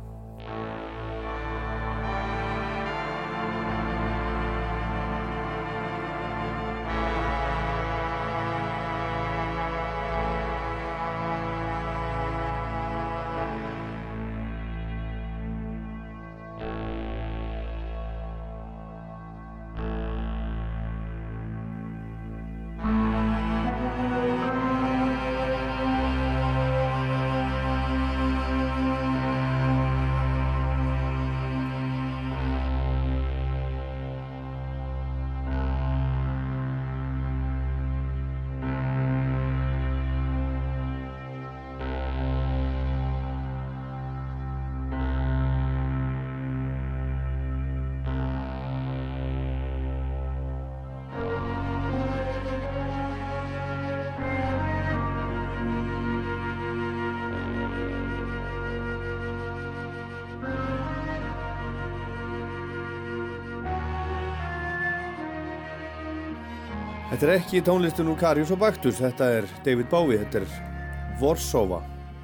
Þetta er ekki tónlistin úr Karius og Baktus, þetta er David Bowie, þetta er Vorsova,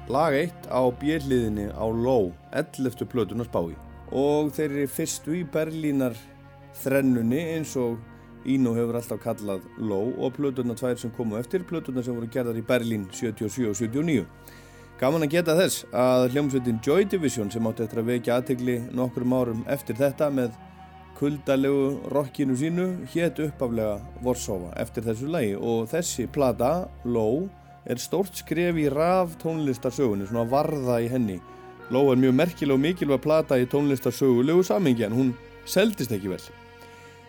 lag 1 á bjelliðinni á Low, 11. plötunars Bowie. Og þeir eru fyrstu í Berlínar þrennunni eins og Eno hefur alltaf kallað Low og plöturnar tvær sem komu eftir, plöturnar sem voru gerðar í Berlín 77 og 79. Gaman að geta þess að hljómsveitin Joy Division sem átti eftir að vekja aðtegli nokkrum árum eftir þetta með kuldalegu rockinu sínu hétt uppaflega Vorsófa eftir þessu lagi og þessi plata, Low, er stórt skref í raf tónlistarsögunni, svona varða í henni. Low er mjög merkileg og mikilvæg plata í tónlistarsögulegu samingi en hún seldist ekki vel.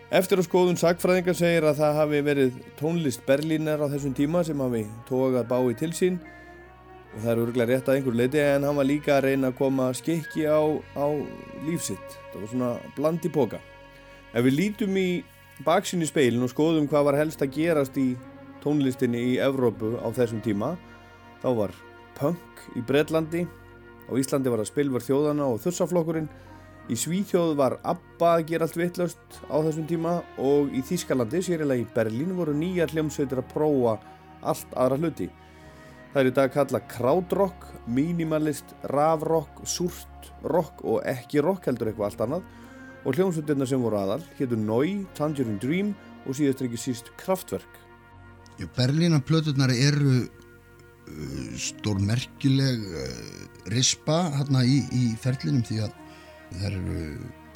Eftir að skoðun sagfræðingar segir að það hafi verið tónlist Berlínar á þessum tíma sem hafi tókað bái til sín og það er örgulega rétt að einhver leiti en hann var líka að reyna að koma skikki á, á lífsitt. Það var svona bland í póka. Ef við lítum í baksinni speilin og skoðum hvað var helst að gerast í tónlistinni í Evrópu á þessum tíma þá var punk í Breitlandi á Íslandi var það spilver þjóðana og þursaflokkurinn í Svíþjóð var ABBA að gera allt vittlust á þessum tíma og í Þískalandi, sérilega í Berlín voru nýjar hljómsveitir að prófa allt aðra hluti. Það er í dag kalla krautrock, minimalist, ravrock, súrt rock og ekki rock heldur eitthvað allt annað og hljómsveitirna sem voru aðal héttu Nói, Tangerine Dream og síðast ekki síst Kraftwerk. Berlína plöturnar eru uh, stórmerkileg uh, rispa hérna í, í ferlinum því að það eru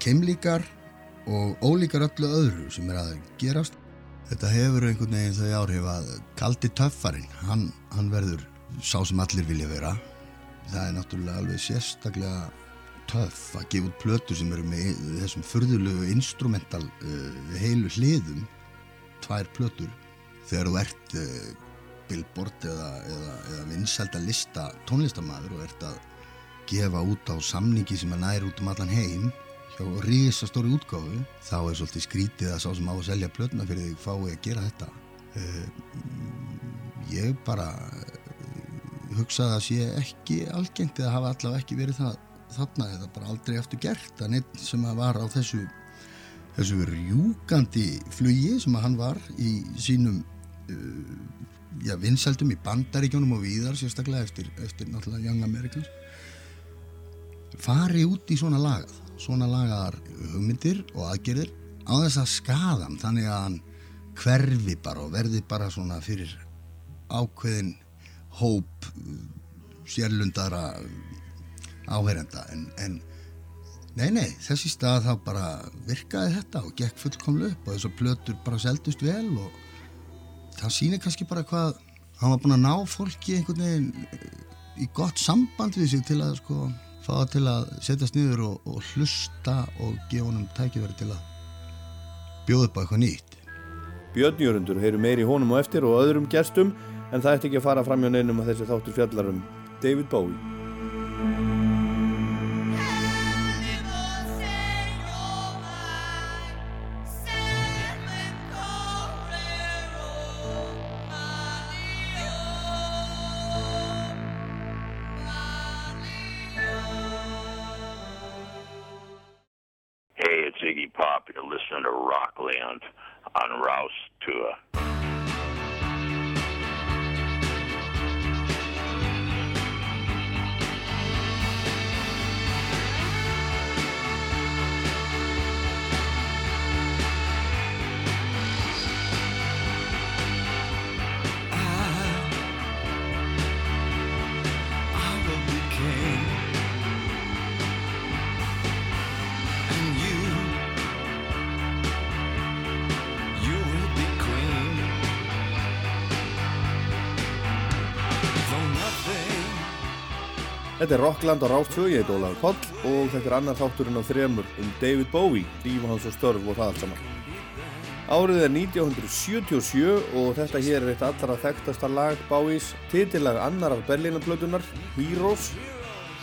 keimlíkar og ólíkar öllu öðru sem er að gerast. Þetta hefur einhvern veginn þau áhrif að kaldi töffarinn, hann, hann verður sá sem allir vilja vera. Það er náttúrulega alveg sérstaklega töff að gefa út plötur sem eru með þessum förðulegu instrumental uh, heilu hliðum, tvær plötur. Þegar þú ert uh, billboard eða, eða, eða vinsælda lista tónlistamæður og ert að gefa út á samningi sem að næri út um allan heim hjá risastóri útgáfu þá er svolítið skrítið að sá sem á að selja plötuna fyrir því fái að gera þetta uh, ég bara hugsaði að sé ekki algengt eða hafa allavega ekki verið það þarna eða bara aldrei eftir gert. Að neitt sem að var á þessu þessu rjúkandi flugi sem að hann var í sínum uh, já, vinsældum í bandaríkjónum og víðar sérstaklega eftir, eftir náttúrulega Young Americans fari út í svona lagað svona lagaðar hugmyndir og aðgerðir á þess að skada hann þannig að hann hverfi bara og verði bara svona fyrir ákveðin hóp sérlundara áherenda en, en nei nei þessi stað þá bara virkaði þetta og gekk fullkomlu upp og þess að plötur bara seldust vel og það sýnir kannski bara hvað hann var búin að ná fólki einhvern veginn í gott samband við sig til að sko fá til að setjast niður og, og hlusta og gefa honum tækifæri til að bjóða upp á eitthvað nýtt. Björn Jörgundur heyru meiri honum og eftir og öðrum gestum en það ætti ekki að fara fram hjá neinum að þessi þáttur fjallarum David Bowie. Rockland á Rástfjö, ég heit Ólaður Páll og þetta er annar þátturinn á þremur um David Bowie, líf hans og störf og það allt saman. Árið er 1977 og þetta hér er eitt allra þekktasta lag Bowies, titillag annar af Berlínarblötunar, Heroes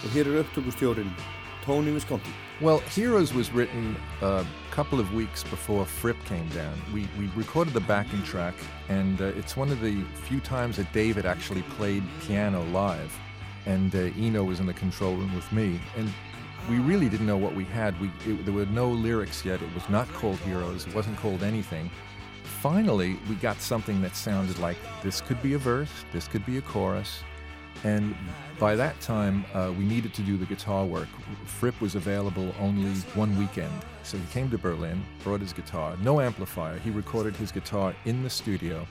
og hér er upptökustjórin Tony Visconti. Well, Heroes was written a couple of weeks before Fripp came down. We, we recorded the backing track, and uh, it's one of the few times that David actually played piano live. And uh, Eno was in the control room with me. And we really didn't know what we had. We, it, there were no lyrics yet. It was not called Heroes, it wasn't called anything. Finally, we got something that sounded like this could be a verse, this could be a chorus. And by that time, uh, we needed to do the guitar work. Fripp was available only one weekend. So he came to Berlin, brought his guitar, no amplifier. He recorded his guitar in the studio.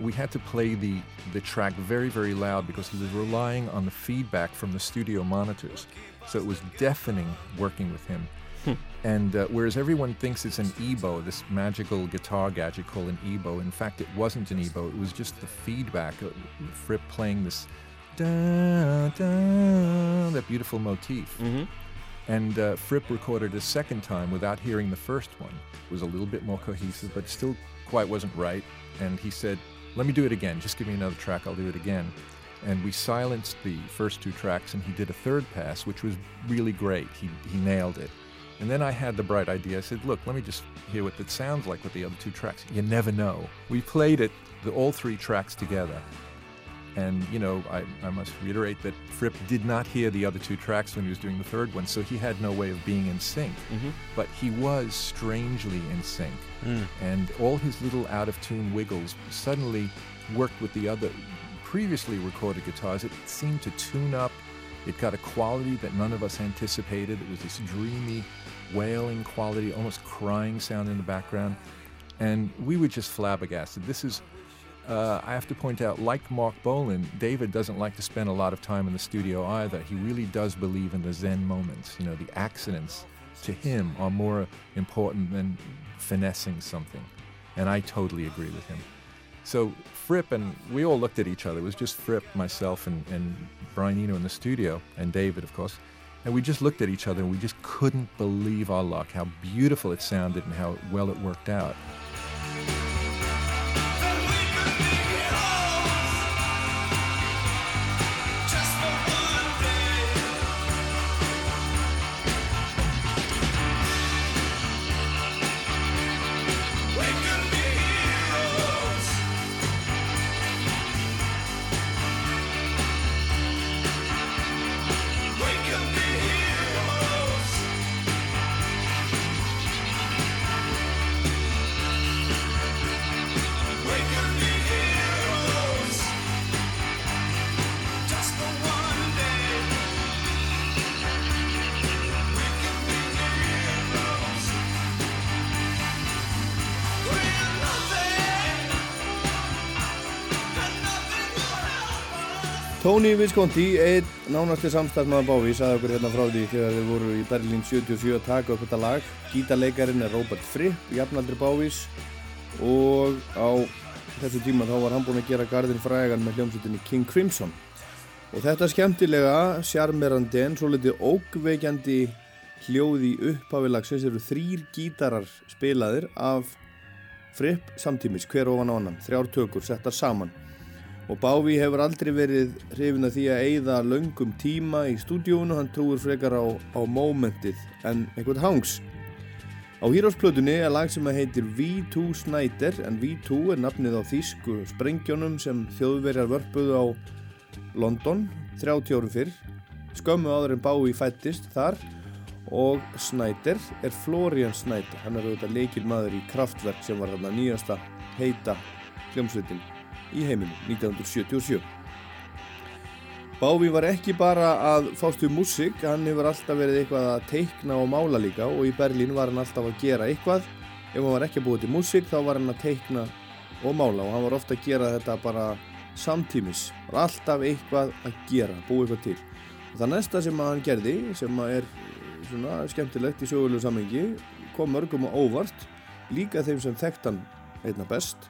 We had to play the, the track very, very loud because he was relying on the feedback from the studio monitors. So it was deafening working with him. And uh, whereas everyone thinks it's an EBO, this magical guitar gadget called an EBO, in fact, it wasn't an EBO. It was just the feedback of Fripp playing this da, da, that beautiful motif. And uh, Fripp recorded a second time without hearing the first one. It was a little bit more cohesive, but still quite wasn't right. And he said, Let me do it again. Just give me another track, I'll do it again. And we silenced the first two tracks, and he did a third pass, which was really great. He, he nailed it. And then I had the bright idea. I said, Look, let me just hear what it sounds like with the other two tracks. You never know. We played it, the, all three tracks together. And, you know, I, I must reiterate that Fripp did not hear the other two tracks when he was doing the third one, so he had no way of being in sync. Mm-hmm. But he was strangely in sync. Hmm. And all his little out of tune wiggles suddenly worked with the other previously recorded guitars. It seemed to tune up. It got a quality that none of us anticipated. It was this dreamy, wailing quality, almost crying sound in the background. And we were just flabbergasted. This is uh, I have to point out, like Mark Bolan, David doesn't like to spend a lot of time in the studio either. He really does believe in the Zen moments. You know, the accidents to him are more important than finessing something. And I totally agree with him. So Fripp and we all looked at each other. It was just Fripp, myself, and, and Brian Eno in the studio, and David, of course. And we just looked at each other and we just couldn't believe our luck, how beautiful it sounded and how well it worked out. Tony Visconti, einn nánasti samstafnaða Bávi, sagði okkur hérna frá því þegar þið voru í Berlín 77 að taka upp þetta lag. Gítarleikarin er Robert Fripp, jafnaldri Bávis og á þessu tíma þá var hann búinn að gera gardin frægan með hljómsveitinni King Crimson. Og þetta skemmtilega, sjarmerandi en svo litið ógveikjandi hljóði upphafilagsins eru þrýr gítarar spilaðir af Fripp samtímis, hver ofan á annan, þrjár tökur settar saman. Og Bávi hefur aldrei verið hrifin að því að eyða löngum tíma í stúdíónu, hann trúur frekar á, á momentið en einhvern hangs. Á Heroes-plötunni er lag sem að heitir V2 Snyder en V2 er nafnið á þýsku sprengjónum sem þjóðverjar vörpuðu á London 30 árum fyrr. Skömmu áður en Bávi fættist þar og Snyder er Florian Snyder. Hann er auðvitað leikil maður í Kraftwerk sem var þarna nýjasta heita hljómsveitin í heiminum 1977. Bávi var ekki bara að fást við músík, hann hefur alltaf verið eitthvað að teikna og mála líka og í Berlín var hann alltaf að gera eitthvað. Ef hann var ekki að búa til músík þá var hann að teikna og mála og hann var ofta að gera þetta bara samtímis. Það var alltaf eitthvað að gera, búa eitthvað til. Og það næsta sem hann gerði, sem er svona skemmtilegt í sögulegu samengi, kom mörgum á óvart, líka þeim sem þekkt hann einna best.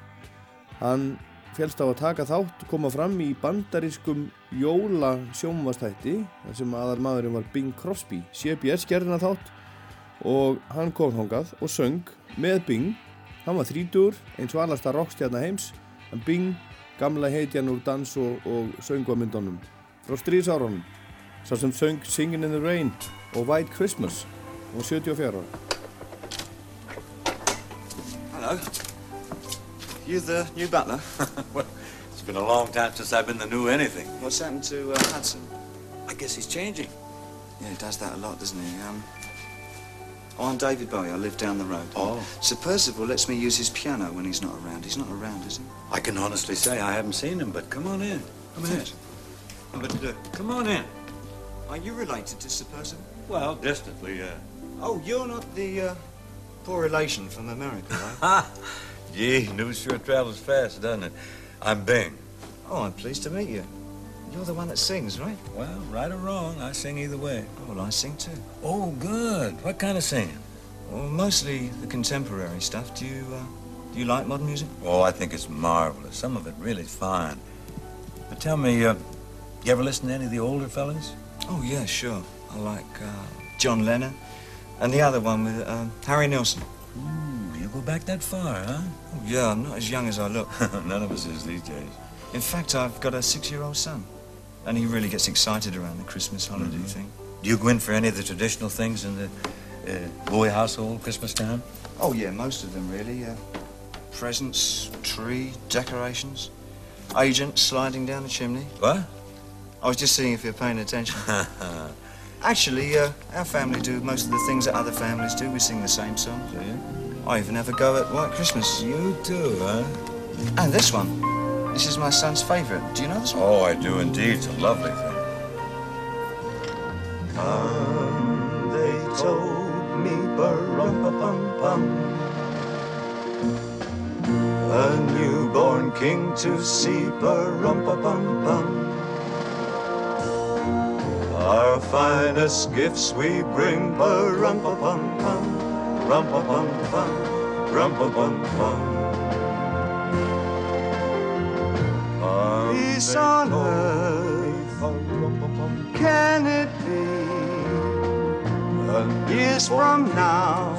Hann félst á að taka þátt koma fram í bandarískum jóla sjónvastætti þar sem aðal maðurinn var Bing Crosby. CBS gerði hann þátt og hann kom þangað og söng með Bing. Hann var þrítur eins og allasta rockstjarnar heims en Bing gamla heitjan úr dans og, og söngvamyndunum. Frá stríðsárunum sá sem söng Singin' in the Rain og White Christmas og 74 ára. Hello. You the new butler? well, it's been a long time since I've been the new anything. What's happened to uh, Hudson? I guess he's changing. Yeah, he does that a lot, doesn't he? Um, oh, I'm David Bowie. I live down the road. Oh. Sir Percival lets me use his piano when he's not around. He's not around, is he? I can honestly say I haven't seen him, but come on in. Come in. But uh, come on in. Are you related to Sir Percival? Well, distantly, yeah. Oh, you're not the uh, poor relation from America, right? Gee, news sure travels fast, doesn't it? I'm Bing. Oh, I'm pleased to meet you. You're the one that sings, right? Well, right or wrong, I sing either way. Oh, well, I sing too. Oh, good. What kind of singing? Well, mostly the contemporary stuff. Do you, uh, do you like modern music? Oh, I think it's marvelous. Some of it really fine. But tell me, uh, you ever listen to any of the older fellas? Oh, yeah, sure. I like uh, John Lennon and the other one with uh, Harry Nilsson. Ooh, you go back that far, huh? Yeah, I'm not as young as I look. None of us is these days. In fact, I've got a six-year-old son, and he really gets excited around the Christmas holiday Mhm. thing. Do you go in for any of the traditional things in the uh, Bowie household Christmas time? Oh, yeah, most of them, really. Uh, presents, tree, decorations, agents sliding down the chimney. What? I was just seeing if you're paying attention. Actually, uh, our family do most of the things that other families do. We sing the same songs. Do you? I even have a go at White Christmas. You do, huh? And this one. This is my son's favorite. Do you know this one? Oh, I do indeed. It's a lovely thing. Come, they told me, ba-rum-pa-pum-pum. A newborn king to see, ba-rum-pa-pum-pum. Our finest gifts we bring, ba-rum-pa-pum-pum, rum-pa-pum-pum, rum-pa-pum-pum. Peace on earth, can it be? Years from now,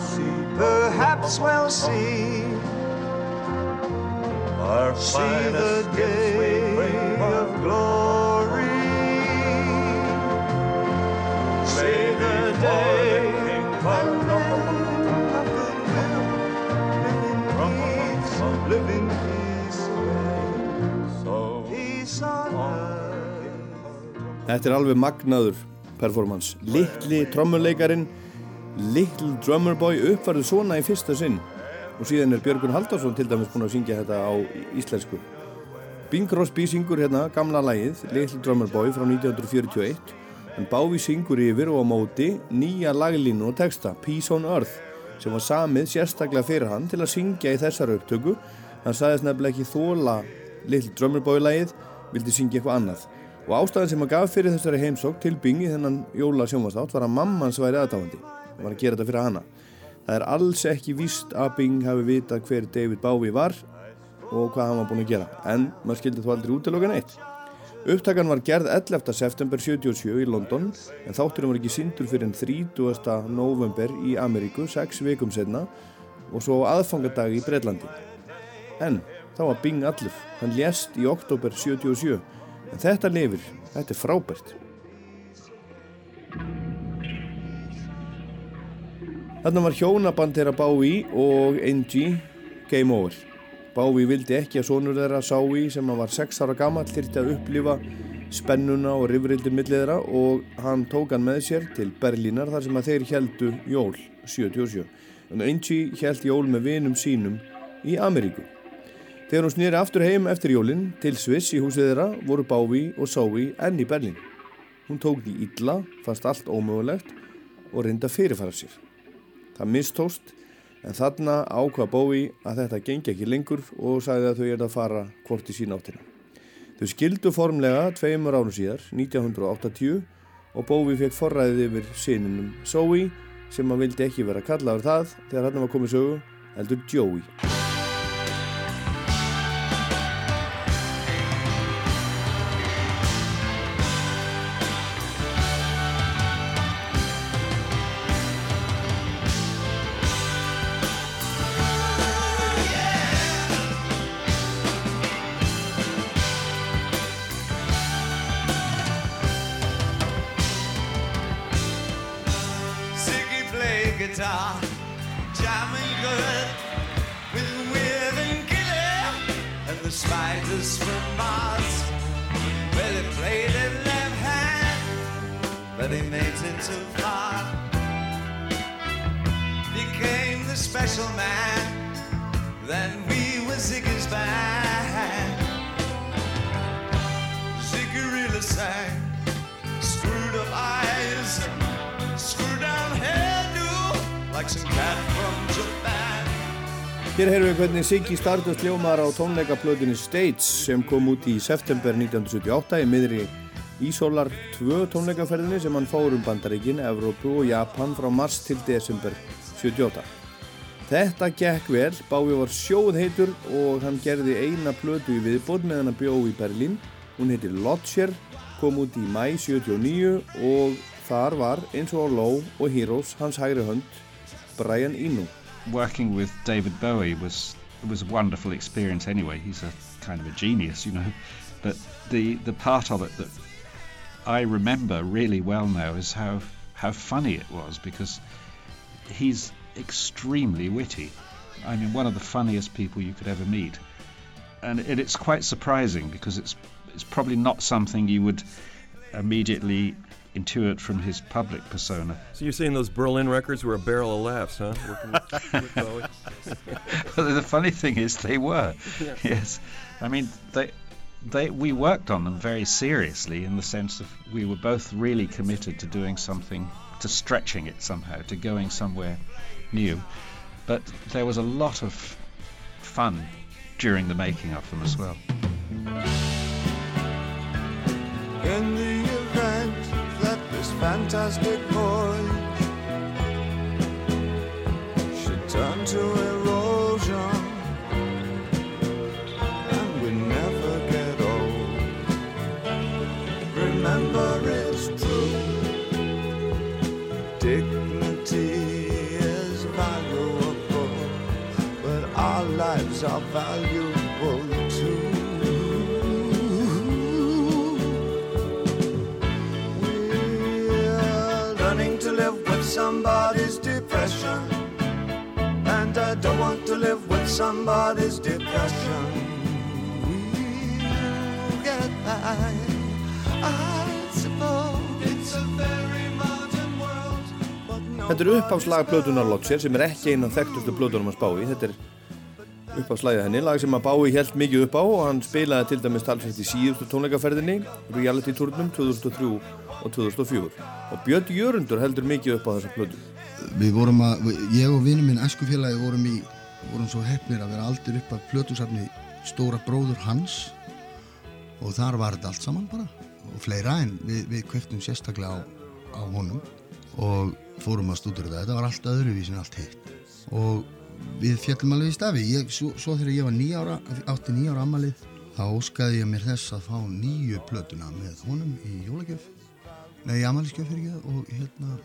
perhaps we'll see. Our see the day of glory. Þetta er alveg magnaður performance. Littli trommuleikarin, Little Drummer Boy uppvarðu svona í fyrsta sinn og síðan er Björgun Haldarsson til dæmis búinn að syngja þetta á íslensku. Bing Crosby syngur hérna gamla lagið Little Drummer Boy frá 1941 en Bávi syngur yfir og á móti nýja laglínu og texta Peace on Earth sem var samið sérstaklega fyrir hann til að syngja í þessar upptöku hann sagðist nefnilega ekki þóla Little Drummer Boy lagið vildi syngja eitthvað annað og ástæðan sem hann gaf fyrir þessari heimsók til Bing í þennan jóla sjónvastátt var að mammans væri aðdáðandi og var að gera þetta fyrir hana það er alls ekki víst að Bing hafi vitað hver David Bowie var og hvað hann var búinn að gera en maður skildi þó aldrei útiloka neitt Upptakan var gerð 11. september 77 í London en þátturinn var ekki sindur fyrir en 30. november í Ameríku, 6 vikum setna og svo aðfangadag í Breitlandi. En þá var Bing allur, hann lést í oktober 77 en þetta lifir, þetta er frábært. Þarna var hjónaband þeirra Bowie og Angie Game Over. Bowie vildi ekki að sonur þeirra Sái sem hann var 6 ára gammal þyrti að upplifa spennuna og rifrildi millið þeirra og hann tók hann með sér til Berlínar þar sem að þeir heldu jól 77. En Angie held jól með vinum sínum í Ameríku. Þegar hún snýri aftur heim eftir jólinn til Sviss í húsið þeirra voru Bowie og Sái enn í Berlín. Hún tók því illa, fannst allt ómögulegt og reynda fyrirfara sér. Það mistóst en þarna ákvað Bowie að þetta gengi ekki lengur og sagði að þau er að fara hvort í sín áttina. Þau skildu formlega tveimur árum síðar, 1980 og Bowie fekk forræðið yfir sininum Zoe sem að vildi ekki vera kallaður það þegar hann var komið sögu heldur Joey. Siggy Stardust ljómar á tónleikaplötunni States sem kom út í september 1978 í miðri Ísólar 2 tónleikaferðinni sem hann fór um Bandaríkin, Evrópu og Japan frá mars til desember 78. Þetta gekk vel, Bávi var sjóð heitur og hann gerði eina plötu í viðbóð meðan hann bjó í Berlín. Hún heitir Lodger, kom út í mæ 79 og þar var eins og á Low og Heroes hans hægri hönd Brian Eno. working with David Bowie was was a wonderful experience anyway. He's a kind of a genius, you know. But the the part of it that I remember really well now is how how funny it was because he's extremely witty. I mean, one of the funniest people you could ever meet, and it, it's quite surprising because it's it's probably not something you would immediately intuit from his public persona. So you're saying those Berlin records were a barrel of laughs, huh? With, with well, the funny thing is, they were. Yeah. Yes, I mean they. They, we worked on them very seriously in the sense of we were both really committed to doing something, to stretching it somehow, to going somewhere new. But there was a lot of fun during the making of them as well. Fantastic voyage should turn to erosion and we never get old, remember it's true. Dignity is valuable, but our lives are valuable somebody's depression. And I don't want to live with somebody's depression. We'll get by, I suppose. It's a very modern world, Þetta er uppháslag plötunar Lodger sem er ekki eina þekktustu plötunum að spá í. Þetta er uppháslagið henni, lag sem að Bái held mikið upp á og hann spilaði til dæmis talsvægt í síðustu tónleikaferðinni, reality turnum 2003 og 2004. Og Björn Jörundur heldur mikið upp á þessa plötu. Við vorum að, ég og vinnum minn æskufélagi vorum í, vorum svo hefnir að vera aldur upp að plötusafni stóra bróður hans. Og þar var þetta allt saman bara og fleira en við, við kvektum sérstaklega á, á honum. Og fórum að stúdur þetta, þetta var allt öðruvísin allt hitt. Og við fjallum alveg í stafi. Ég, svo, svo þegar ég var nýja ára, átti nýja ára ammalið þá óskaði ég mér þess að fá nýju plötuna með honum í jólagjöf nei, í ammaliðskjöf fyrir ekki og hérna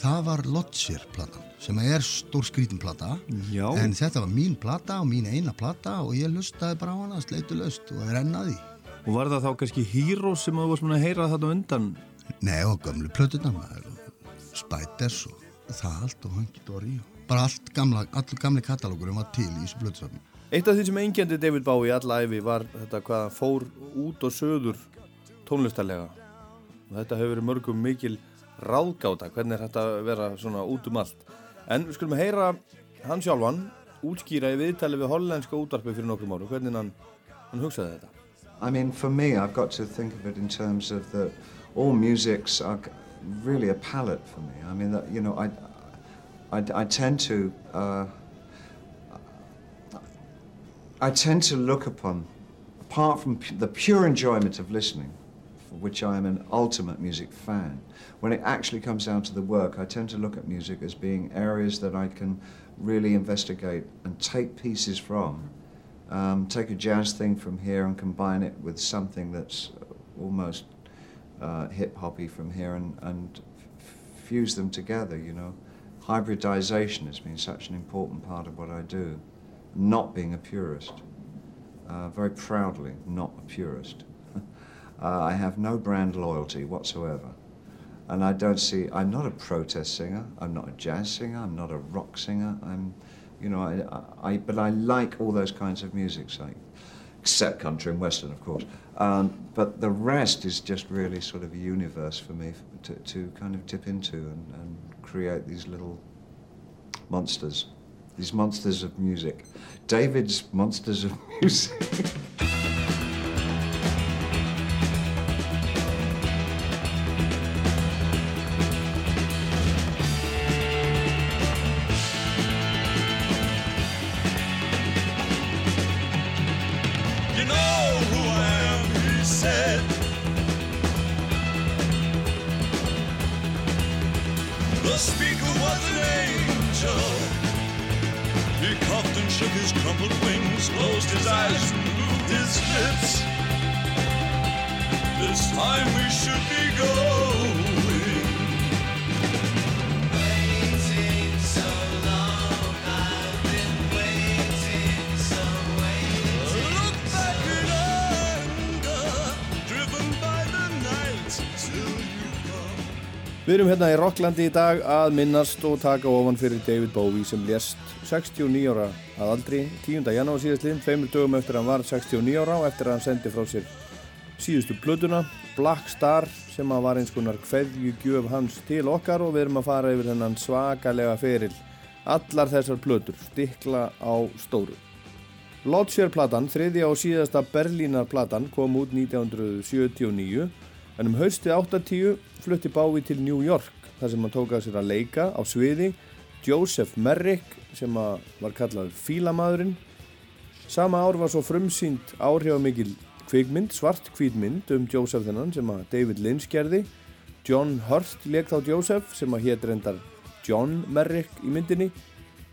það var Lodger platan sem er stór skrítin plata Já. en þetta var mín plata og mín eina plata og ég lustaði bara á hana sleitu löst og er ennaði Og var það þá kannski Heroes sem þú varst svona að heyra þetta undan? Nei, og gömlu plötuna maður og Spiders og það allt og Hunky Dory bara allt gamla, allur gamli katalógurum var til í þessu plötusafni Eitt af því sem engjandi David Bowie alla æfi var þetta hvað fór út og söður tónlistarlega. Og þetta hefur verið mörgum mikil ráðgáta, hvernig er þetta vera svona út um allt. En við skulum heyra hann sjálfan útskýra í viðtali við hollenska útarpi fyrir nokkrum árum, hvernig hann, hann hugsaði þetta. I mean, for me, I've got to think of it in terms of the all musics are really a palette for me. I mean, that, you know, I, I, I tend to uh, I tend to look upon, apart from the pure enjoyment of listening, which I am an ultimate music fan, when it actually comes down to the work, I tend to look at music as being areas that I can really investigate and take pieces from. Um, take a jazz thing from here and combine it with something that's almost uh, hip hoppy from here and, and fuse them together, you know. Hybridization has been such an important part of what I do, not being a purist. Uh, very proudly, not a purist. Uh, I have no brand loyalty whatsoever. And I don't see, I'm not a protest singer, I'm not a jazz singer, I'm not a rock singer, I'm, you know, I, I, but I like all those kinds of music, so, except country and western, of course. Um, but the rest is just really sort of a universe for me to, to kind of dip into and, and create these little monsters, these monsters of music. David's monsters of music. Hérna í Rocklandi í dag að minnast og taka ofan fyrir David Bowie sem lést 69 ára að aldri 10. janúar síðastlinn, tveimur dögum eftir að hann var 69 ára og eftir að hann sendi frá sér síðustu blötuna Black Star sem að var eins konar kveðjugjöf hans til okkar og við erum að fara yfir hennan svakalega feril allar þessar blötur stikla á stóru Lodger-platan, þriðja og síðasta Berlínar-platan kom út 1979 en um haustið 80 flutti Bowie til New York þar sem hann tók að sér að leika á sviði Joseph Merrick sem var kallað Fílamadurinn sama ár var svo frumsýnd áhrifamikil kvikmynd, svart kvítmynd um Joseph þennan sem að David Lynch gerði. John Hurt leik þá Joseph sem að hétt reyndar John Merrick í myndinni.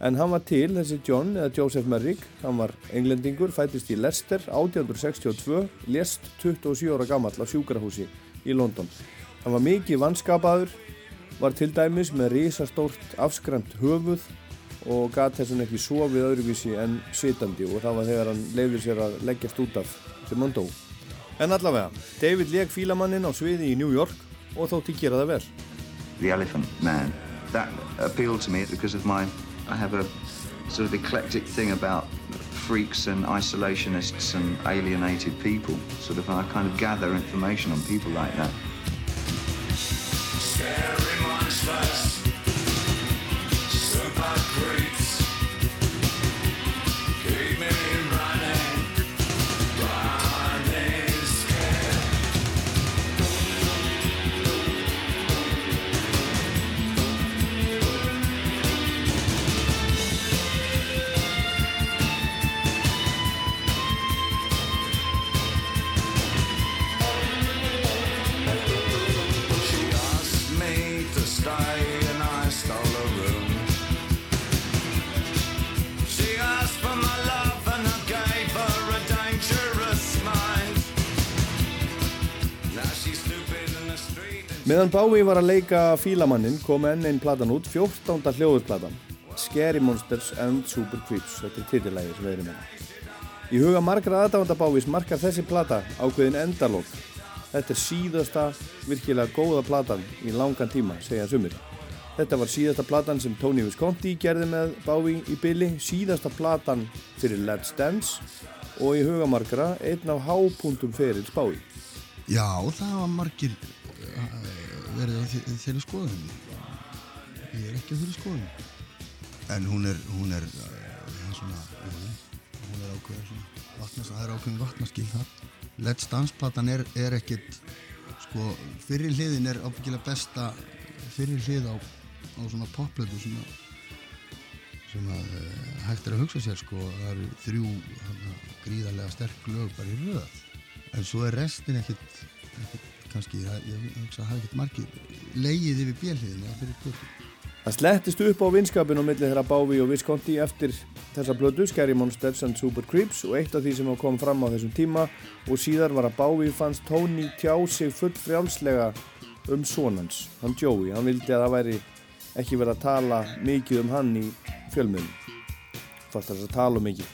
En hann var til þessi John eða Joseph Merrick hann var englendingur, fættist í Leicester 1862, lést 27 ára gammal á sjúkrahúsi í London hann var mikið vannskapaður var til dæmis með risastórt afskræmt höfuð og gat þess vegna ekki sofið öðruvísi en sitandi og það var þegar hann leiði sér að leggjast út af sem hann dó. En allavega, David leik fílamannin á sviði í New York og þótti gera það vel. The Elephant Man. That appealed to me because of my. I have a sort of eclectic thing about freaks and isolationists and alienated people. Sort of, I kind of gather information on people like that. Meðan Bowie var að leika fílamannin kom enn einn platan út, 14. hljóðusplatan Scary Monsters and Super Creeps Þetta er titillægi sem við erum með. Í huga margra aðdáðanda Bowies markar þessi plata ákveðin endalók Þetta er síðasta virkilega góða platan í langan tíma, segja sumir. Þetta var síðasta platan sem Tony Visconti gerði með Bowie í billi síðasta platan fyrir Let's Dance og í huga margra einn af hápuntum ferils Bowie. Já, það var margir uh, verið á þe- þeirri skoðun. Ég er ekki á þeirri skoðun. En hún er, hún er, uh, svona, hún er ákveðin það er ákveðin vatnaskil þar. Let's Dance-platan er, er ekkit, sko, fyrri hliðin er ábyggilega besta fyrri hlið á, á svona popplötu sem að, sem að uh, hægt er að hugsa sér, sko, það eru þrjú hana, gríðarlega sterk lög bara í röð. En svo er restin ekkit, ekkit kannski, það- ég hugsa að það er ekkit margir leigið yfir bjelliðin eða fyrir plötu. Það slettist upp á vinskapin á milli þeirra Bowie og Visconti eftir þessa plötu, Scary Monsters and Super Creeps og eitt af því sem kom fram á þessum tíma og síðar var að Bowie fannst Tony tjá sig full frjálslega um sonans, hann Joey, hann vildi að það væri ekki verið að tala mikið um hann í fjölmiðum fast að tala um mikið.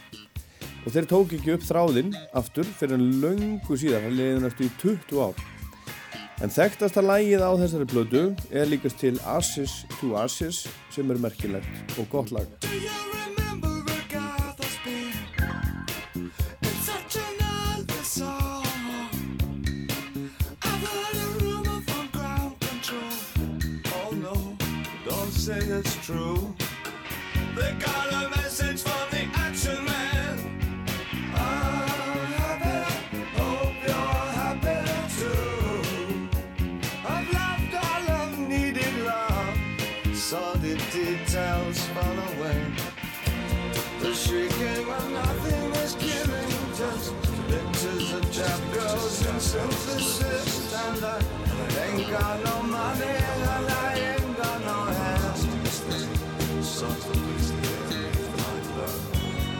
Og þeir tók ekki upp þráðinn aftur fyrir en löngu síðar, hann leiði næstu í 20 ár En þekktasta lægið á þessari blödu er líkast til Ashes to Ashes sem er merkilegt og gott lag. Oh say it's true. They got a message synthesis and I ain't got no money and I ain't got no hands.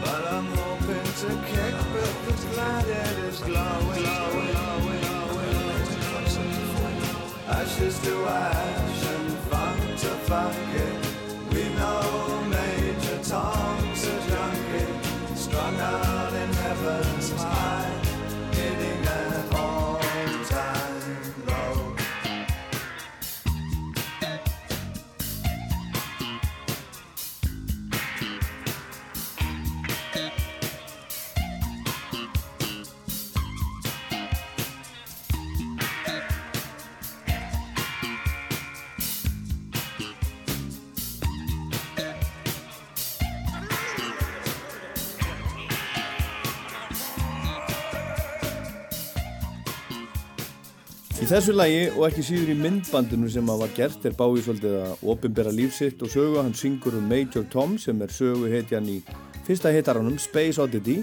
But I'm hoping to kick, but the planet is glowing, glowing, glowing, glowing. Ashes to ash and funk to funk it. We know. Þessu lagi og ekki síður í myndbandinu sem að var gert er Bowie svolítið að opinbera lífsitt og sögu. Hann syngur um Major Tom sem er sögu heitjan í fyrsta heitaranum Space Oddity.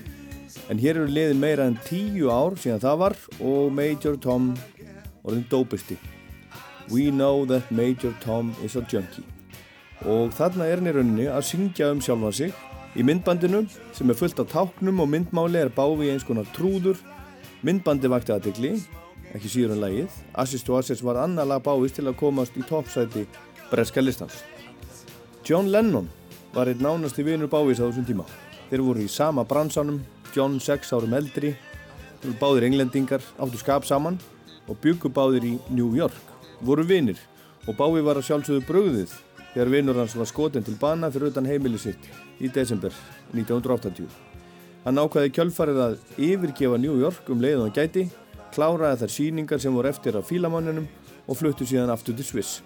En hér eru liðin meira en tíu ár síðan það var og Major Tom orðin dópisti. We know that Major Tom is a junkie. Og þarna er hann í rauninni að syngja um sjálfan sig. Í myndbandinu sem er fullt af táknum og myndmáli er Bowie eins konar trúður. Myndbandi vakti aðtegli ekki síður en lagið. Assist to Assist var annar lag báist til að komast í toppsæti breska listans. John Lennon var einn nánasti vinur báist á þessum tíma. Þeir voru í sama bransanum, John 6 árum eldri, báðir englendingar, áttu skap saman og byggu báðir í New York. Voru vinir og Bái var að sjálfsögðu bröðið þegar vinur hans var skotin til bana fyrir utan heimili sitt í desember 1980. Hann ákvaði kjölfarið að yfirgefa New York um leið og hann gæti kláraði þær síningar sem voru eftir af fílamanninum og fluttu síðan aftur til Sviss.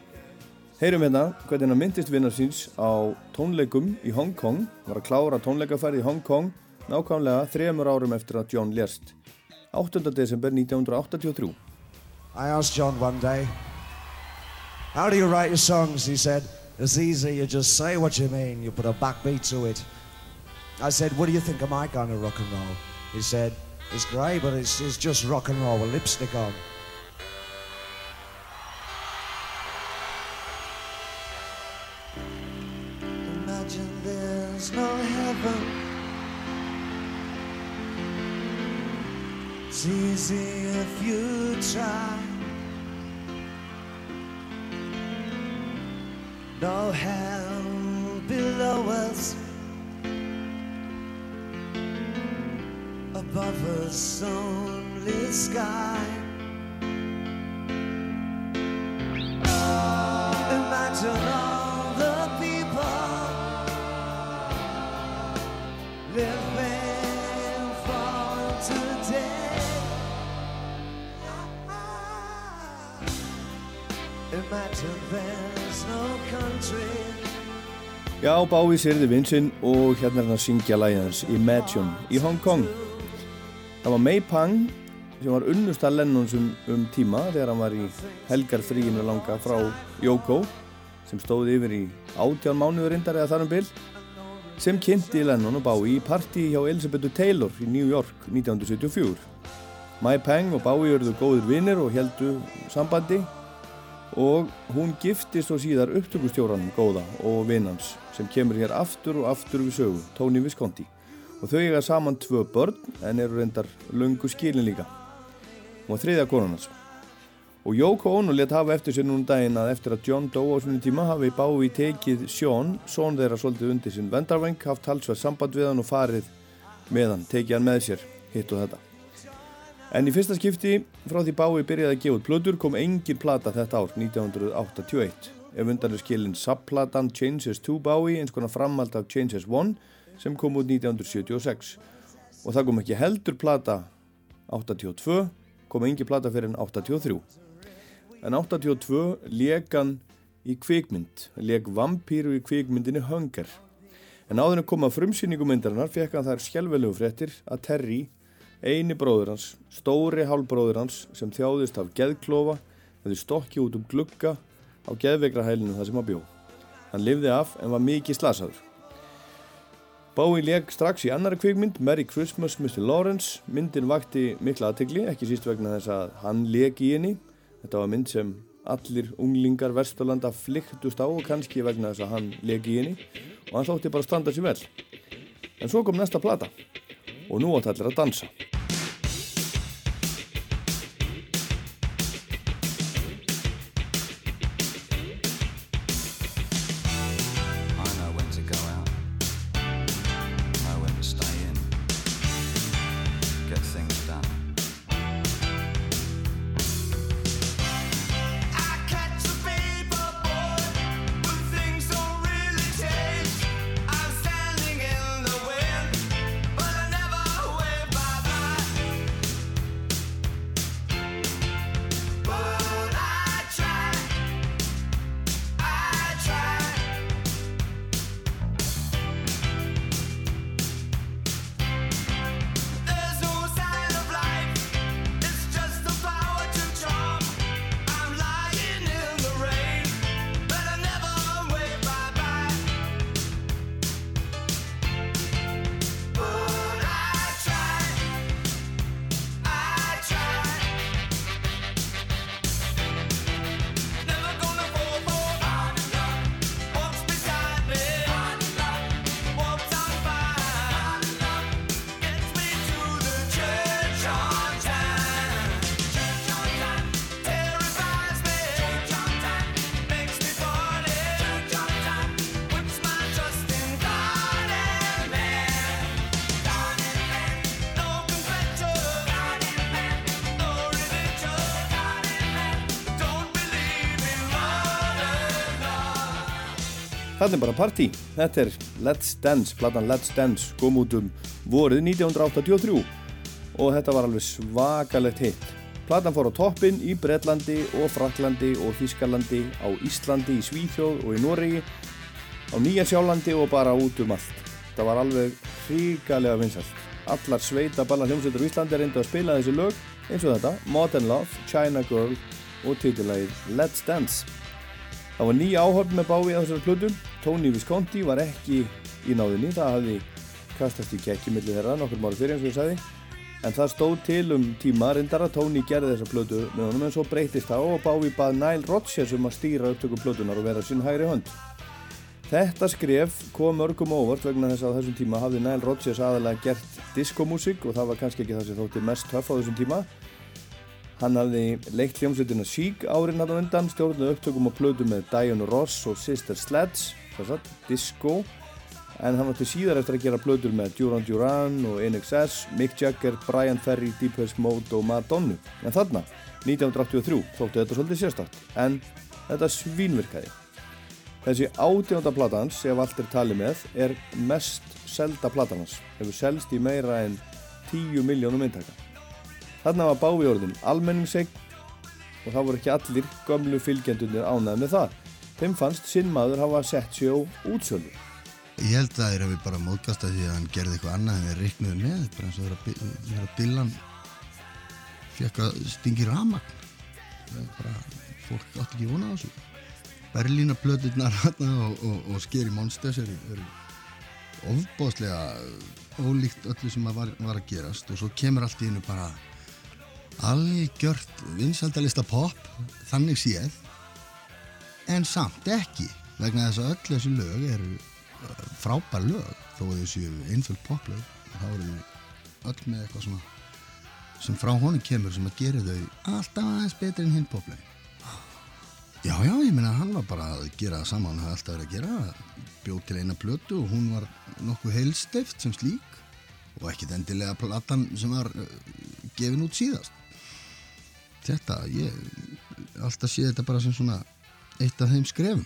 Heyrum hérna hvernig hann myndist vinnar síns á tónleikum í Hong Kong, var að klára tónleikaferð í Hong Kong nákvæmlega þremur árum eftir að John lérst. 8. desember 1983. I asked John one day, How do you write your songs? He said, It's easy, you just say what you mean, you put a backbeat to it. I said, What do you think of my kind of rock and roll? He said, It's great, but it's, it's just rock and roll with lipstick on. Imagine there's no heaven. It's easy if you try. No hell below us. Above us only sky. Imagine all the people living for today. Imagine there's no country. Já, Bái sérði vinsinn og hérna er hann að syngja lægið hans Imagine í Hong Kong. Það var May Pang sem var unnust að Lennons um, um tíma þegar hann var í helgarfríinu langa frá Yoko sem stóði yfir í átján mánuður reyndar eða þar um bil sem kynnti Lennon og Bái í partí hjá Elizabethu Taylor í New York 1974. May Pang og Bái örðu góður vinnir og heldu sambandi og hún giftist og síðar upptökustjóranum góða og vinnans sem kemur hér aftur og aftur við sögu, Tony Visconti og þau eiga saman tvö börn en eru reyndar löngu skilin líka. Og þriðja konunars og Yoko Ono let hafa eftir sér núna daginn að eftir að John dó á svona tíma hafi Bái tekið Sean, són þeirra svolítið undir sinn vendarveng, haft talsvæð samband við hann og farið með hann, tekið hann með sér hitt og þetta. En í fyrsta skipti frá því Bái byrjaði að gefa út plötur kom engin plata þetta ár, 1981. Ef undan er skilin subplatan Changes to Bái, eins konar framhald af Changes 1 sem kom út 1976. Og það kom ekki heldur plata 82, kom engin plata fyrir en 83. En 82 leik hann í kvikmynd, leik vampýru í kvikmyndinni Hunger. En áður en koma frumsýningu myndarinnar fekk hann þær skjálfvelegu fréttir að Terry Einu bróður hans, stóri hálbróður hans sem þjáðist af geðklofa hefði stokki út um glugga á geðveikrahælinu þar sem hann bjó. Hann lifði af en var mikið slasaður. Bowie leik strax í annari kvikmynd, Merry Christmas Mr. Lawrence. Myndin vakti mikla aðtegli, ekki síst vegna þess að hann leik í henni. Þetta var mynd sem allir unglingar Vesturlanda flyktust á og kannski vegna þess að hann leik í henni og hann þótti bara standa sér vel. En svo kom næsta plata og nú átt allir að dansa. Er bara partí. Þetta er Let's Dance, platan Let's Dance kom út um vorið 1983 og þetta var alveg svakalegt hitt. Platan fór á toppin í Bretlandi og Fraklandi og Þískalandi, á Íslandi, í Svíþjóð og í Noregi, á Nýja Sjálandi og bara út um allt. Það var alveg hrikalega vinsalt. Allar sveita balla hljómsveitur á Íslandi reyndu að spila þessi lög eins og þetta, Modern Love, China Girl og titillagið Let's Dance. Það var nýja áhörn með Bávi á þessari plötu. Tony Visconti var ekki í náðinni, það hafði kastast í kekki millir þeirra nokkur máru fyrir eins og ég sagði. En það stóð til um tíma reyndar að Tony gerði þessa plötu með honum en svo breytist það og Bávi bað Nile Rodgers um að stýra upptökum plötunar og vera sín hægri hönd. Þetta skref kom mörgum óvart vegna þess að þessum tíma hafði Nile Rodgers aðalega gert diskómusík og það var kannski ekki það sem þótti mest töff á þessum tíma. Hann hafði leikt hljómsveitina Chic árin hann á undan, stjórnuð upptökum á plötu með Diana Ross og Sister Sledge, að, disco, en hann átti síðar eftir að gera plötur með Duran Duran og NXS, Mick Jagger, Brian Ferry, Deepest Mode og Madonna. En þarna, 1983, þóttu þetta svolítið sérstakt, en þetta svínvirkaði. Þessi átjónda platans, allt er talið með, er mest selda platanans, hefur selst í meira en 10 miljónum eintaka. Þarna var bávi orðin almenningseign og það voru ekki allir gömlu fylgjendunir ánæði með það. Þeim fannst sinn maður hafa sett sig á útsölu. Ég held að það er að við bara mótkast að því að hann gerði eitthvað annað en við reiknuðum með bara eins og þegar þegar Billan fekk að stingi ramagn það er bara, fólk átti ekki vona á þessu. Berlína plöturnar hérna og, og, og Scary Monsters eru, eru ofbóðslega ólíkt öllu sem að var, var að gerast og svo kemur allt í hennu bara algjört vinsaldalista pop þannig séð en samt ekki vegna þess að öll þessi lög eru uh, frábær lög. Þó að þessi einföld poplög þá eru öll með eitthvað svona sem frá honum kemur sem að gera þau alltaf aðeins betri en hinn poplög já já ég meina hann var bara að gera það sama hann hafði alltaf verið að gera bjóð til eina plötu og hún var nokkuð heilstift sem slík og ekkit endilega platan sem var uh, gefin út síðast. Þetta, ég alltaf sé þetta bara sem svona eitt af þeim skrefum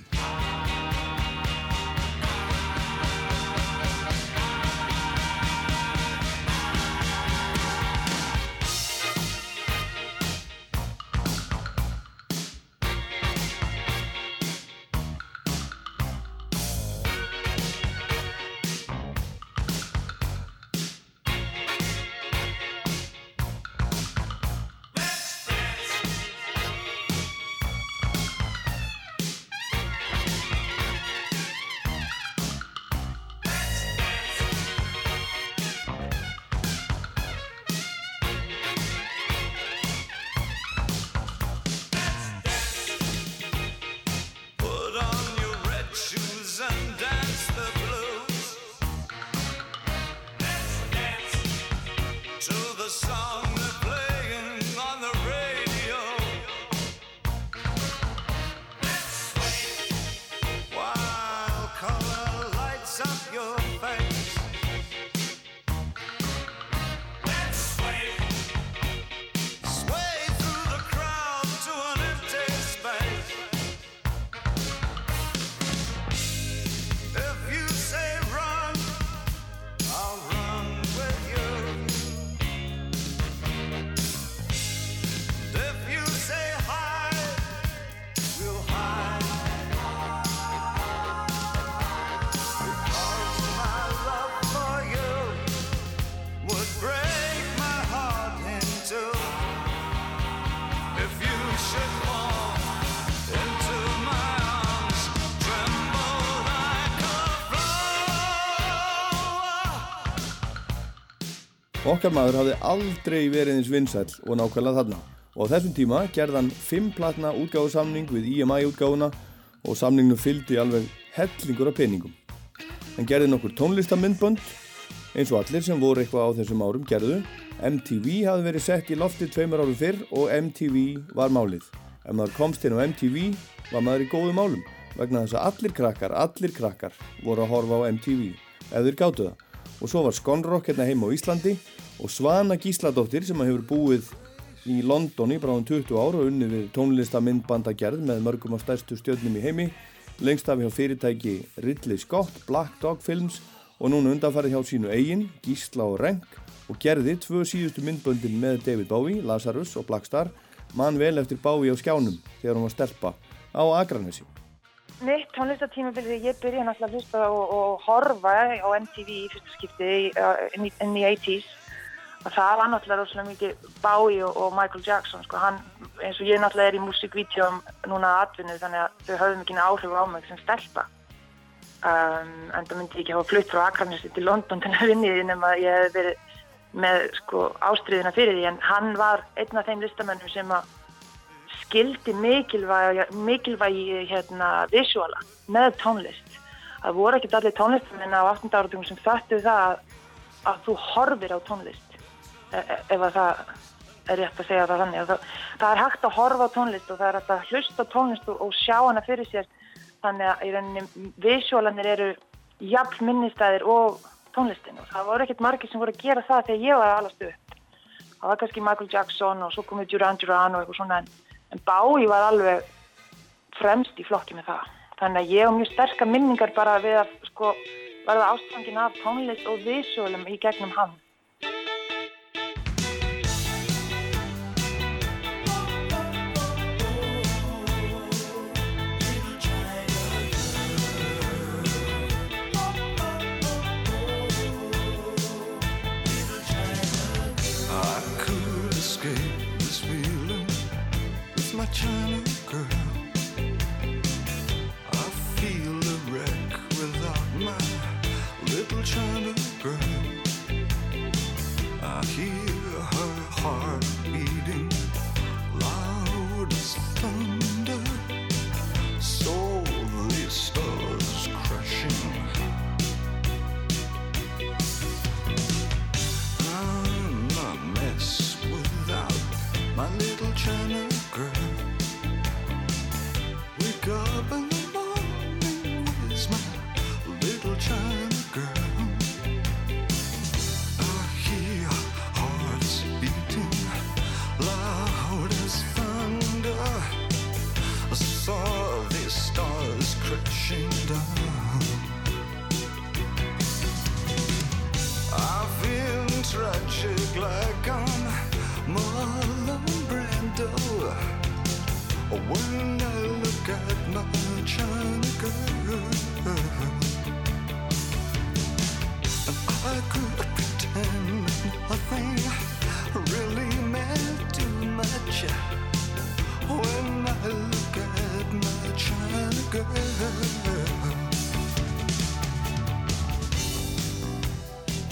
Okkar maður hafði aldrei verið eins vinsæll og nákvæmlega þarna og á þessum tíma gerði hann fimm platna útgáfusamning við IMI útgáfuna og samningnum fylgdi alveg hellingur af peningum. Hann gerði nokkur tónlistamindbönd eins og allir sem voru eitthvað á þessum árum gerðu. MTV hafði verið sett í loftið tveimur árum fyrr og MTV var málið. Ef maður komst inn á MTV var maður í góðum málum vegna þess að allir krakkar, allir krakkar voru að horfa á MTV ef þeir gáttu það. Og svo var Skonrock hérna heima á Íslandi og Svana Gísladóttir sem hefur búið í London í bráðum 20 ár og unni við tónlistamindbandagerð með mörgum af stærstu stjórnum í heimi lengst af hjá fyrirtæki Ridley Scott, Black Dog Films og núna undanfarið hjá sínu eigin, Gísla og Renk og gerði tvö síðustu myndböndin með David Bowie, Lazarus og Blackstar mann vel eftir Bowie á skjánum þegar hún var stelpa á Akranesi. Mitt tónlistatímabil þegar ég byrjaði náttúrulega að hlusta og, og horfa á MTV í fyrsta skipti í, uh, in, the- in the 80s og það var náttúrulega rosalega mikið Bowie og, og Michael Jackson sko, hann, eins og ég náttúrulega er í músikvídeum núna að atvinnu þannig að þau höfðu mikið áhrif á mig sem stelpa um, en það myndi ég ekki hafa flutt frá Akranesi til London til að vinni því nema ég hef verið með sko ástriðina fyrir því en hann var einn af þeim listamennum sem að skildi mikilvægi, mikilvægi hérna, visuala með tónlist. Það voru ekkert allir tónlistamenn á 18. áratugum sem föttu það að, að þú horfir á tónlist ef að það er rétt að segja það þannig. að Það, það er hægt að horfa á tónlist og það er hægt að hlusta tónlist og, og sjá hana fyrir sér þannig að í rauninni visualanir eru jafn minnistæðir og tónlistin og það voru ekkert margir sem voru að gera það þegar ég var að alast upp. Það var kannski Michael Jackson og svo komið Duran Duran og eitthvað svona en, en Bowie var alveg fremst í flokki með það. Þannig að ég hef mjög sterkar minningar bara við að sko verða ástfangin af tónlist og visualum í gegnum hann. With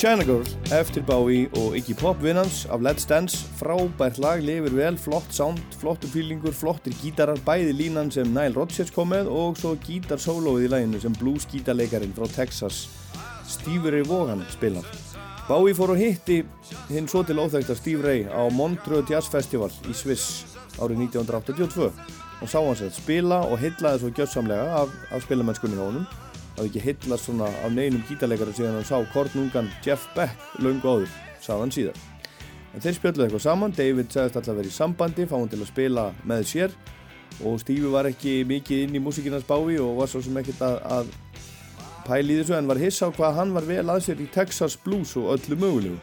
China Girl eftir Bowie og Iggy Pop vinnans af Let's Dance. Frábært lag, lifir vel, flott sound flottur fílingur, flottir gítarar bæði línan sem Nile Rodgers kom með og svo gítarsólóið í læginu sem blues gítarleikarin frá Texas Stevie Ray Vaughan spilar. Bowie fór og hitti hinn svo til óþægta Steve Ray á Montreux Jazz Festival í Sviss árið 1982 og sá hans að spila og heitlaði svo gjössamlega af, af spilamennskunni hjá hafði ekki heillast svona af neinum gítarleikara síðan hann sá kornungan Jeff Beck löngu áður, sagði hann síðar. En þeir spjöldluði eitthvað saman, David sagðist alltaf verið í sambandi, fá hann til að spila með sér og Stevie var ekki mikið inn í músikinans bái og var svo sem ekkert að, að pæli þessu en var hissa á hvað hann var vel að sér í Texas Blues og öllu mögulegu.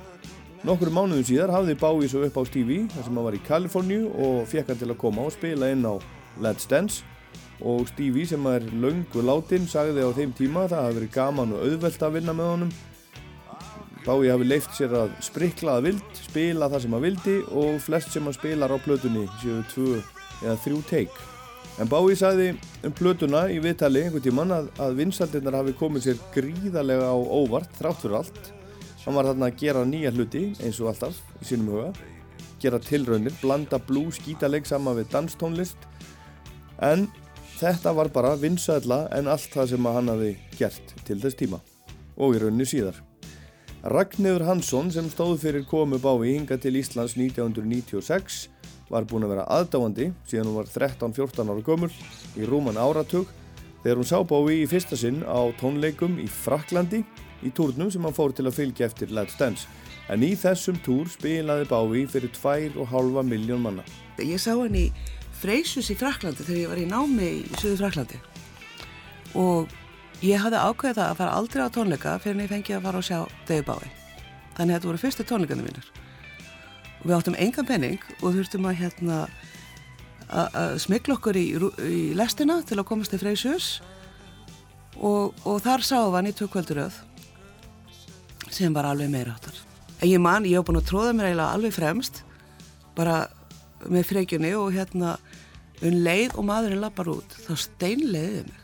Nokkur mánuðum síðar hafði Bowie svo upp á Stevie þar sem hann var í Kaliforníu og fekk hann til að koma og spila inn á Let's Dance og Stevie sem er löngu látin sagði á þeim tíma að það hafi verið gaman og auðvelt að vinna með honum. Bowie hafi leift sér að sprikla að vild, spila það sem að vildi og flest sem hann spilar á plötunni séu tvö eða þrjú teik En Bowie sagði um plötuna í viðtali einhvern tíman að, að vinsaldirnar hafi komið sér gríðarlega á óvart þrátt fyrir allt. Hann var þarna að gera nýja hluti eins og alltaf í sínum huga. Gera tilraunir, blanda blues, gítaleg saman við danstónlist. En þetta var bara vinsæðla en allt það sem hann hafi gert til þess tíma og í rauninni síðar. Ragnhildur Hansson sem stóð fyrir komu Bái hinga til Íslands 1996 var búin að vera aðdáandi síðan hún var 13-14 ára gömul í rúman áratug þegar hún sá Bái í fyrsta sinn á tónleikum í Fraklandi í túrnum sem hann fór til að fylgja eftir Let's Dance. En í þessum túr spilaði Bái fyrir 2,5 miljón manna. Ég sá hann í Freysus í Fraklandi þegar ég var í námi í Suðu Fraklandi og ég hafði ákveðið það að fara aldrei á tónleika fyrir en ég fengið að fara og sjá Bowie. Þannig að þetta voru fyrstu tónleikandi mínir. Við áttum engan penning og þurftum að hérna smikla okkur í, í lestina til að komast til Freysus og, og þar sáum hann í tökkvölduröð sem var alveg meira áttar. En ég man, ég hef búin að tróða mér eiginlega alveg fremst bara með frekjunni og hérna um leið og maðurinn lappar út þá steinleiði mig.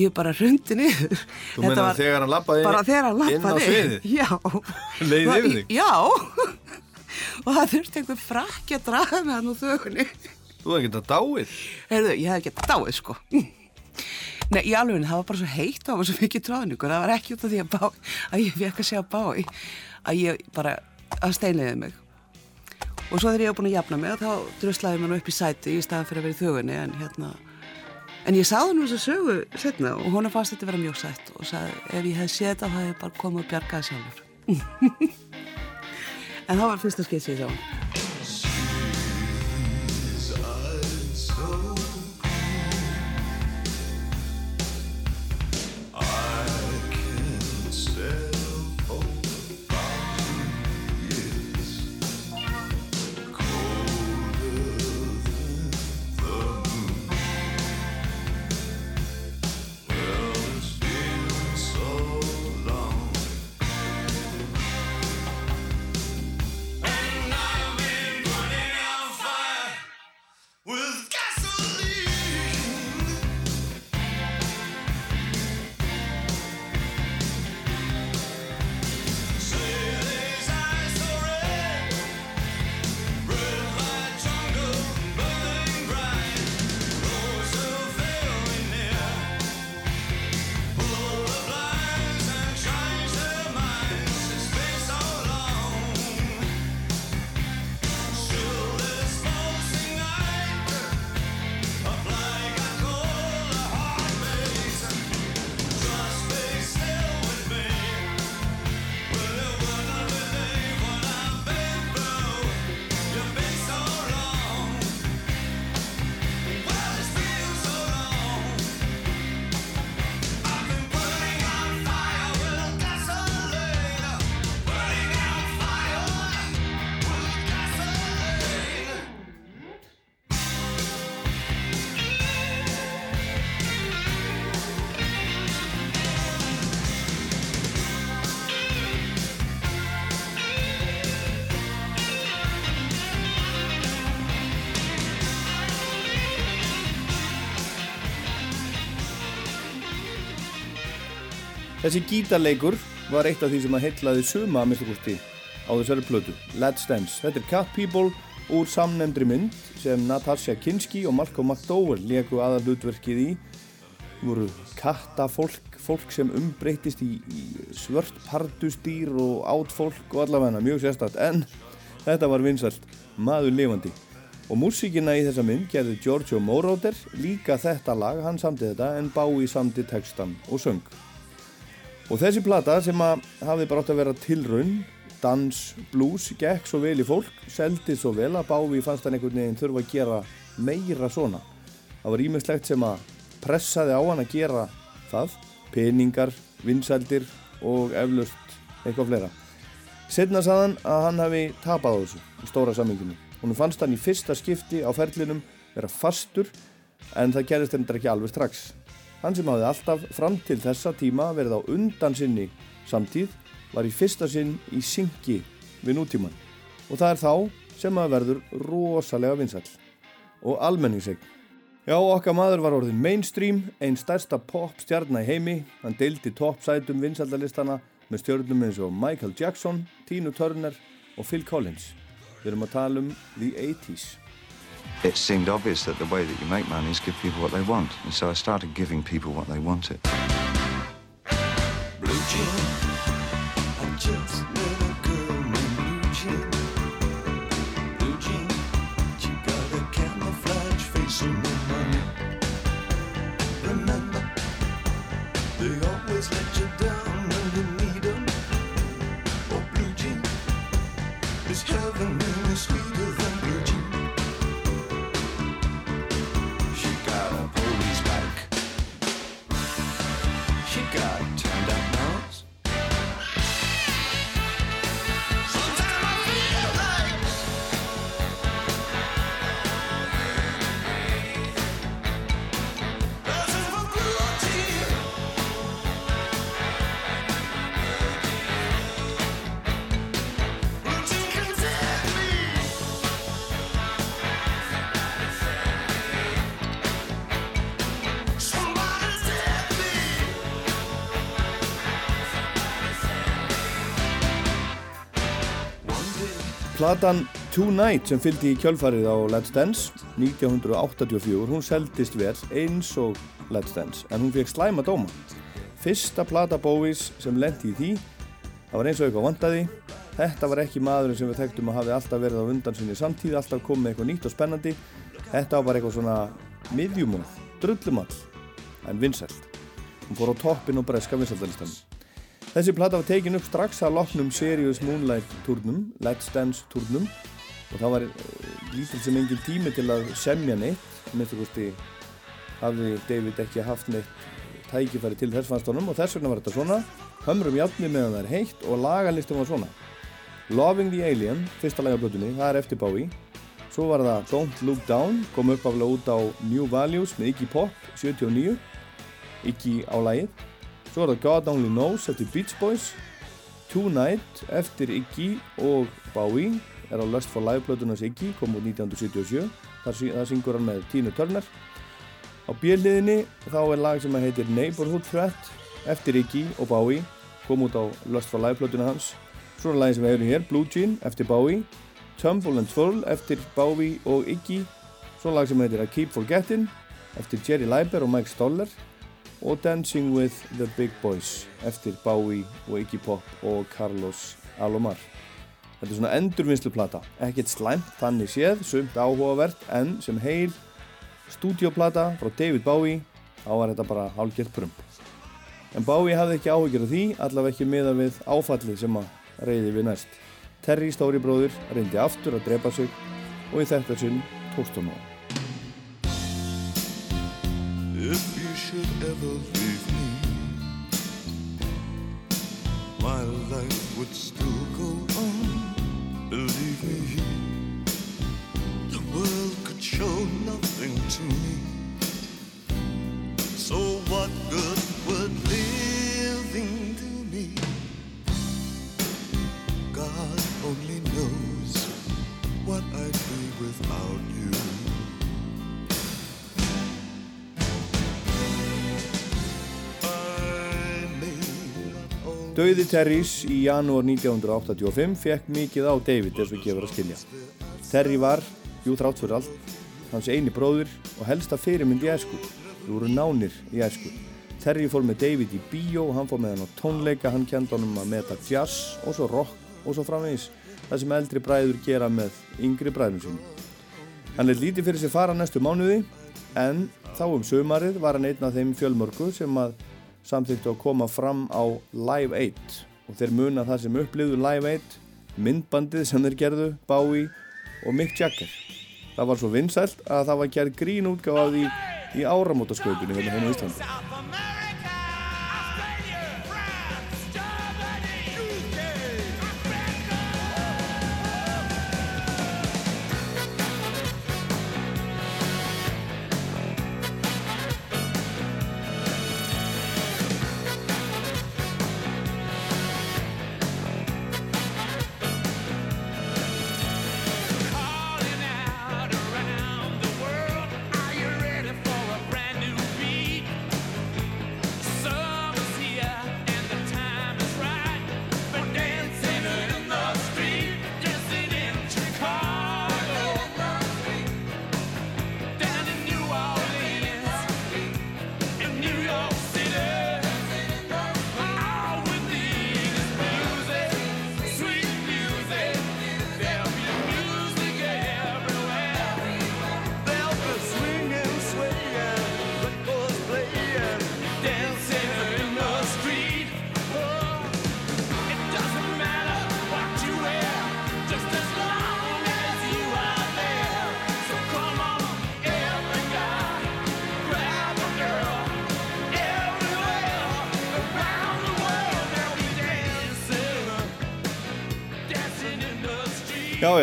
Ég bara hrundi niður Þú meina þegar hann lappaði bara þegar hann lappaði já. Leiði Og- yfir þig? já. Og það þurfti einhver frakki að draga með hann úr þögunni. Þú hefði getað dáið. Heyrðu, ég hef ekki dáið sko. Nei, í alveg, það var bara svo heitt og það var svo mikið tráðningur, það var ekki út af því að, bá, að ég fekk að segja bái að ég bara, að steinleiði mig og svo þegar ég var búin að jafna mig þá druslaði mér nú upp í sæti í staðan fyrir að vera í þögunni en hérna en ég sáði nú þess að sögu setna og hún fannst þetta vera mjög sætt og sagði ef ég hef séð þetta þá hef ég bara komið og bjargaði sjálfur. En það var fyrsta skeitt sem ég Þessi gítarleikur var eitt af því sem að heitlaði suma að minnstakosti á þessari plötu, Let's Dance. Þetta er Cat People úr samnefndri mynd sem Natasha Kinski og Malcolm McDowell leku aðal hlutverkið í. Það voru kattafólk, fólk sem umbreytist í, í svört pardustýr og átfólk og allavega mjög sérstætt en þetta var vinsalt, maður lifandi. Og músíkina í þessa mynd gerði Giorgio Moroder líka þetta lag, hann samti þetta en Bowie samti textan og söng. Og þessi plata sem að hafði bara átt að vera tilraun, dans, blues, gekk svo vel í fólk, seldi svo vel að Bowie fannst hann einhvern veginn þurfa að gera meira svona. Það var ímestlegt sem að pressaði á hann að gera það, peningar, vinsældir og eflaust eitthvað fleira. Setna saðan að hann hafi tapað á þessu í stóra samminginu. Hún fannst hann í fyrsta skipti á ferlinum vera fastur en það gerist hendur ekki alveg strax. Hann sem hafði alltaf fram til þessa tíma verið á undan sinni samtíð var í fyrsta sinn í syngi við nútíman og það er þá sem að verður rosalega vinsall og almenningsegn. Já, okkar maður var orðin mainstream, einn stærsta pop stjarnar í heimi, hann deildi toppsætum vinsaldalistana með stjörnum eins og Michael Jackson, Tina Turner og Phil Collins. Við erum að tala um The 80's. It seemed obvious that the way that you make money is give people what they want. And so I started giving people what they wanted. Blue Jean. Platan Tonight sem fylgdi í kjölfarið á Let's Dance 1984, hún seldist vel eins og Let's Dance en hún fekk slæma dóma. Fyrsta plata Bowies sem lendi í því, það var eins og eitthvað vandaði. Þetta var ekki maðurinn sem við þekktum að hafi alltaf verið á undan sinni samtíð, alltaf komið eitthvað nýtt og spennandi. Þetta var eitthvað svona miðjumóð, drullumall, en vinsælt. Hún fór á toppin og breska vinsældalistanum. Þessi plata var tekin upp strax að loknum Serious Moonlight turnum, Let's Dance turnum og það var uh, lítil sem engin tími til að semja neitt, minnstu kosti hafði David ekki haft neitt tækifæri til þess fannst honum og þess vegna var þetta svona, hömrum játni meðan það er heitt og lagalistum var svona. Loving the Alien, fyrsta lag af blötunni, það er eftir Bowie. Svo var það Don't Look Down, kom uppaflega út á New Values með Iggy Pop 79, Iggy á lagið. Svo er það God Only Knows eftir Beach Boys. Tonight eftir Iggy og Bowie er á Lust for Life blötunars Iggy kom út 1977 þar, sy- þar syngur hann með Tina Turner. Á bjöliðinni þá er lag sem heitir Neighborhood Threat eftir Iggy og Bowie kom út á Lust for Life blötuna hans. Svo er lagin sem við heyrum hér Blue Jean eftir Bowie. Tumble and Twirl eftir Bowie og Iggy. Svo er lag sem heitir I Keep Forgetting eftir Jerry Leiber og Mike Stoller og Dancing with the Big Boys eftir Bowie og Iggy Pop og Carlos Alomar. Þetta er svona endurvinnsluplata, ekkert slæmt þannig séð, sumt áhugavert en sem heil stúdíoplata frá David Bowie þá var þetta bara hálfgert prump. En Bowie hafði ekki áhyggjur af því, allavega ekki miða við áfallið sem að reyði við næst. Terry stóri bróðir reyndi aftur að drepa sig og í þetta sinn tókst hún á. If should ever leave me, my life would still go on. Believe me, the world could show nothing to me. So what good would living do me? God only knows what I'd be without you. Dauði Terrys í janúar 1985 fekk mikið á David eins og gefur að skilja. Terry var, jú þrátt fyrir allt, hans eini bróður og helsta fyrirmynd í æsku. Þú voru nánir í æsku. Terry fór með David í bíó, hann fór með hann á tónleika, hann kenda honum að meta jazz og svo rock og svo framvegis. Það sem eldri bræður gera með yngri bræðum sínum. Hann er lítið fyrir sér fara næstu mánuði en þá um sömarið var hann einn af þeim fjölmörgu sem að samþýttu að koma fram á Live 8 og þeir muna það sem upplifðu Live 8 myndbandið sem þeir gerðu, Bowie og Mick Jagger. Það var svo vinsælt að það var gerð grín útgáð því í áramótaskautunni hérna á Íslandi.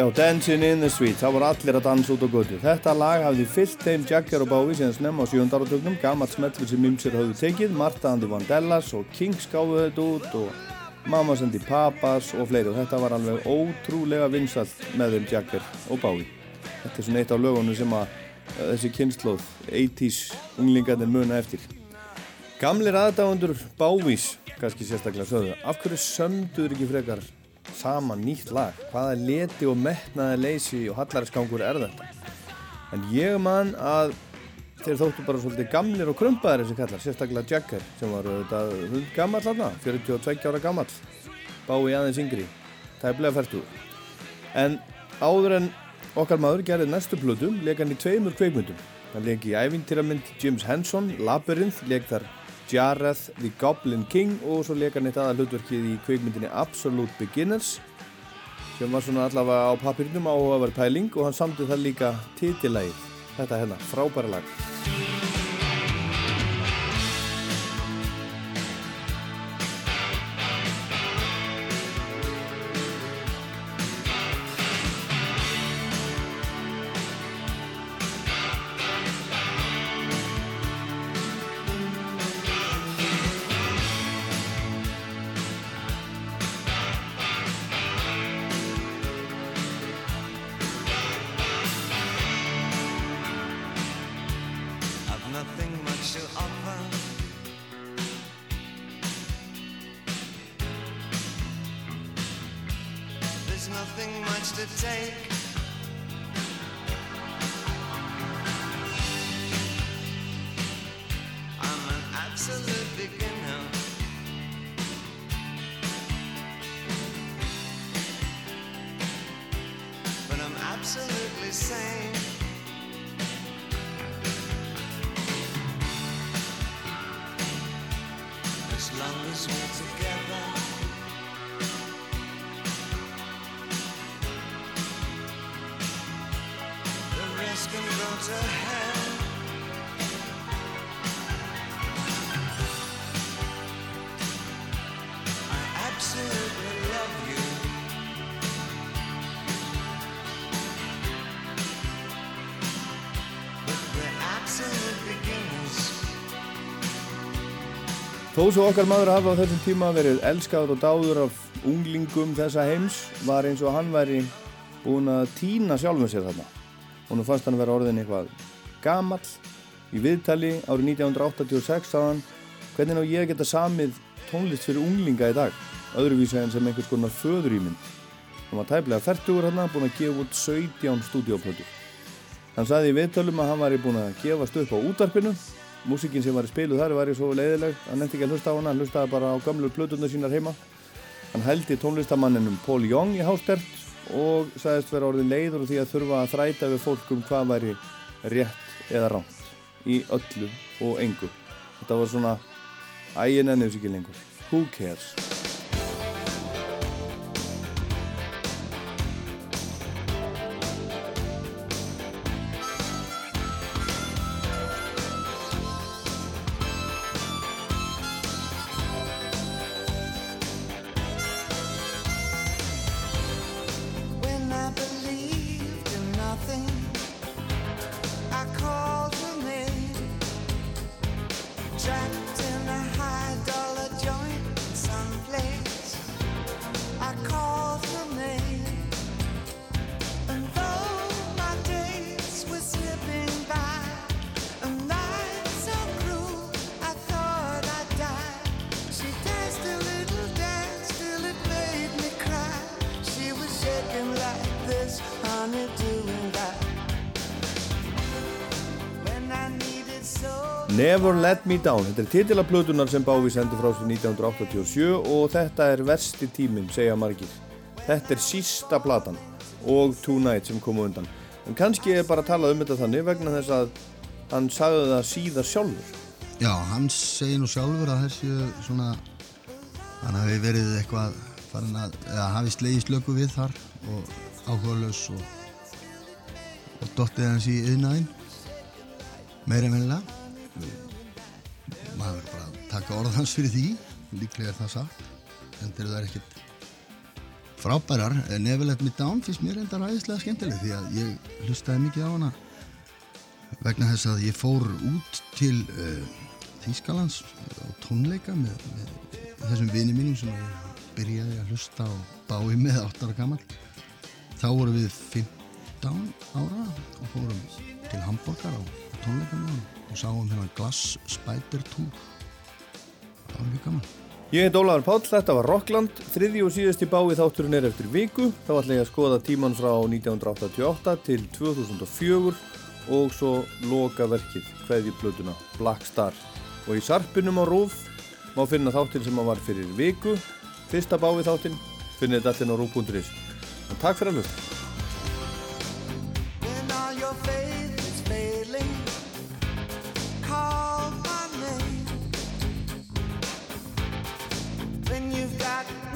Já, Dancing in the Street, það voru allir að dansa út á götu. Þetta lag hafði fyllt þeim Jagger og Bowie síðan snemma á sjöndaratögnum, gammalt smellur sem Mimsir hafðu tekið, Marta Andi Vandellas og Kings gáðu þetta út og Mamma sendi Papas og fleiri og þetta var alveg ótrúlega vinsalt með þeim Jagger og Bowie. Þetta er svona eitt af lögunum sem að þessi kynnslóð, 80's unglingarnir muna eftir. Gamlir aðdáðundur Bowies, kannski sérstaklega sögðu, af hverju sömduður ekki frekar saman nýtt lag. Hvaða leti og metnaði leysi og hallarisgangur er þetta? En ég man að þeir þóttu bara svolítið gamlir og krumpaðir þessi kallar, sérstaklega Jagger sem var þetta gammal þarna 42 ára gammal bái aðeins yngri, tæplega færtu en áður en okkar maður gerði næstu plötum leik hann í tveimur kveikmyndum hann leik í ævintýramynd James Henson Labyrinth, leik þar Jareth the Goblin King og svo leika hann eitt aða hlutverkið í kveikmyndinni Absolute Beginners sem var svona allavega á papirnum áhugaverð pæling og hann samtið það líka titilægið þetta hérna, frábæra lag Þó svo okkar maður hafa á þessum tíma verið elskaður og dáður af unglingum þessa heims var eins og hann væri búinn að týna sjálfum sér þarna. Og nú fannst hann vera orðin eitthvað gamall í viðtali árið 1986 sagðan hvernig á ég að geta samið tónlist fyrir unglinga í dag öðruvísi en sem einhvers konar föðurýmynd. Hann var tæplega færtugur hann búinn að gefa út 17 stúdíóplötur. Hann sagði í viðtölum að hann væri búinn að gefast upp á útarpinu músikinn sem var í spilu þar var í svo leiðileg hann nefndi ekki að hlusta á hana, hann hlustaði bara á gamlu plötunar sínar heima hann hældi tónlistamanninum Paul Young í hástert og sagðist vera orðin leiður úr því að þurfa að þræta við fólk um hvað væri rétt eða rámt í öllu og engu. Þetta var svona ægin ennið sér ekki lengur. Who cares? Never Let Me Down, þetta er titila plötunar sem Bávi sendi frá sér 1987 og þetta er versti tíminn, segja margir. Þetta er sísta platan og Tonight sem komu undan. En kannski er bara að tala um þetta þannig vegna þess að hann sagði það síðar sjálfur. Já, hann segir nú sjálfur að þessi svona hann hafi verið eitthvað farin að, eða hafi slegið slöku við þar og áhugaðlaus og, og dottið hans í yðnaðinn meira en venilega maður bara að taka orðans fyrir því líklega er það satt. En þeir eru ekkert frábærar en Neverlet Me Down finnst mér enda ræðislega skemmtileg því að ég hlustaði mikið á hana vegna þess að ég fór út til uh, Þýskalands á tónleika með, með þessum vini mínum sem ég byrjaði að hlusta á bái með 8 ára gammal þá vorum við 15 ára og fórum til Hamburgar á tónleika með hann og sáum hérna Glass Spider Tour það var mjög gaman Ég heit Ólaður Páll, þetta var Rockland, þriði og síðasti bái þátturinn er eftir viku. Þá ætla ég að skoða tíman frá 1988 til 2004 og svo loka verkið, hverði plötuna, Black Star. Og í sarpinum á Rúf má finna þáttinn sem var fyrir viku, fyrsta bái þáttinn, finnið þetta allir á rúf.is. Takk fyrir að hlusta. got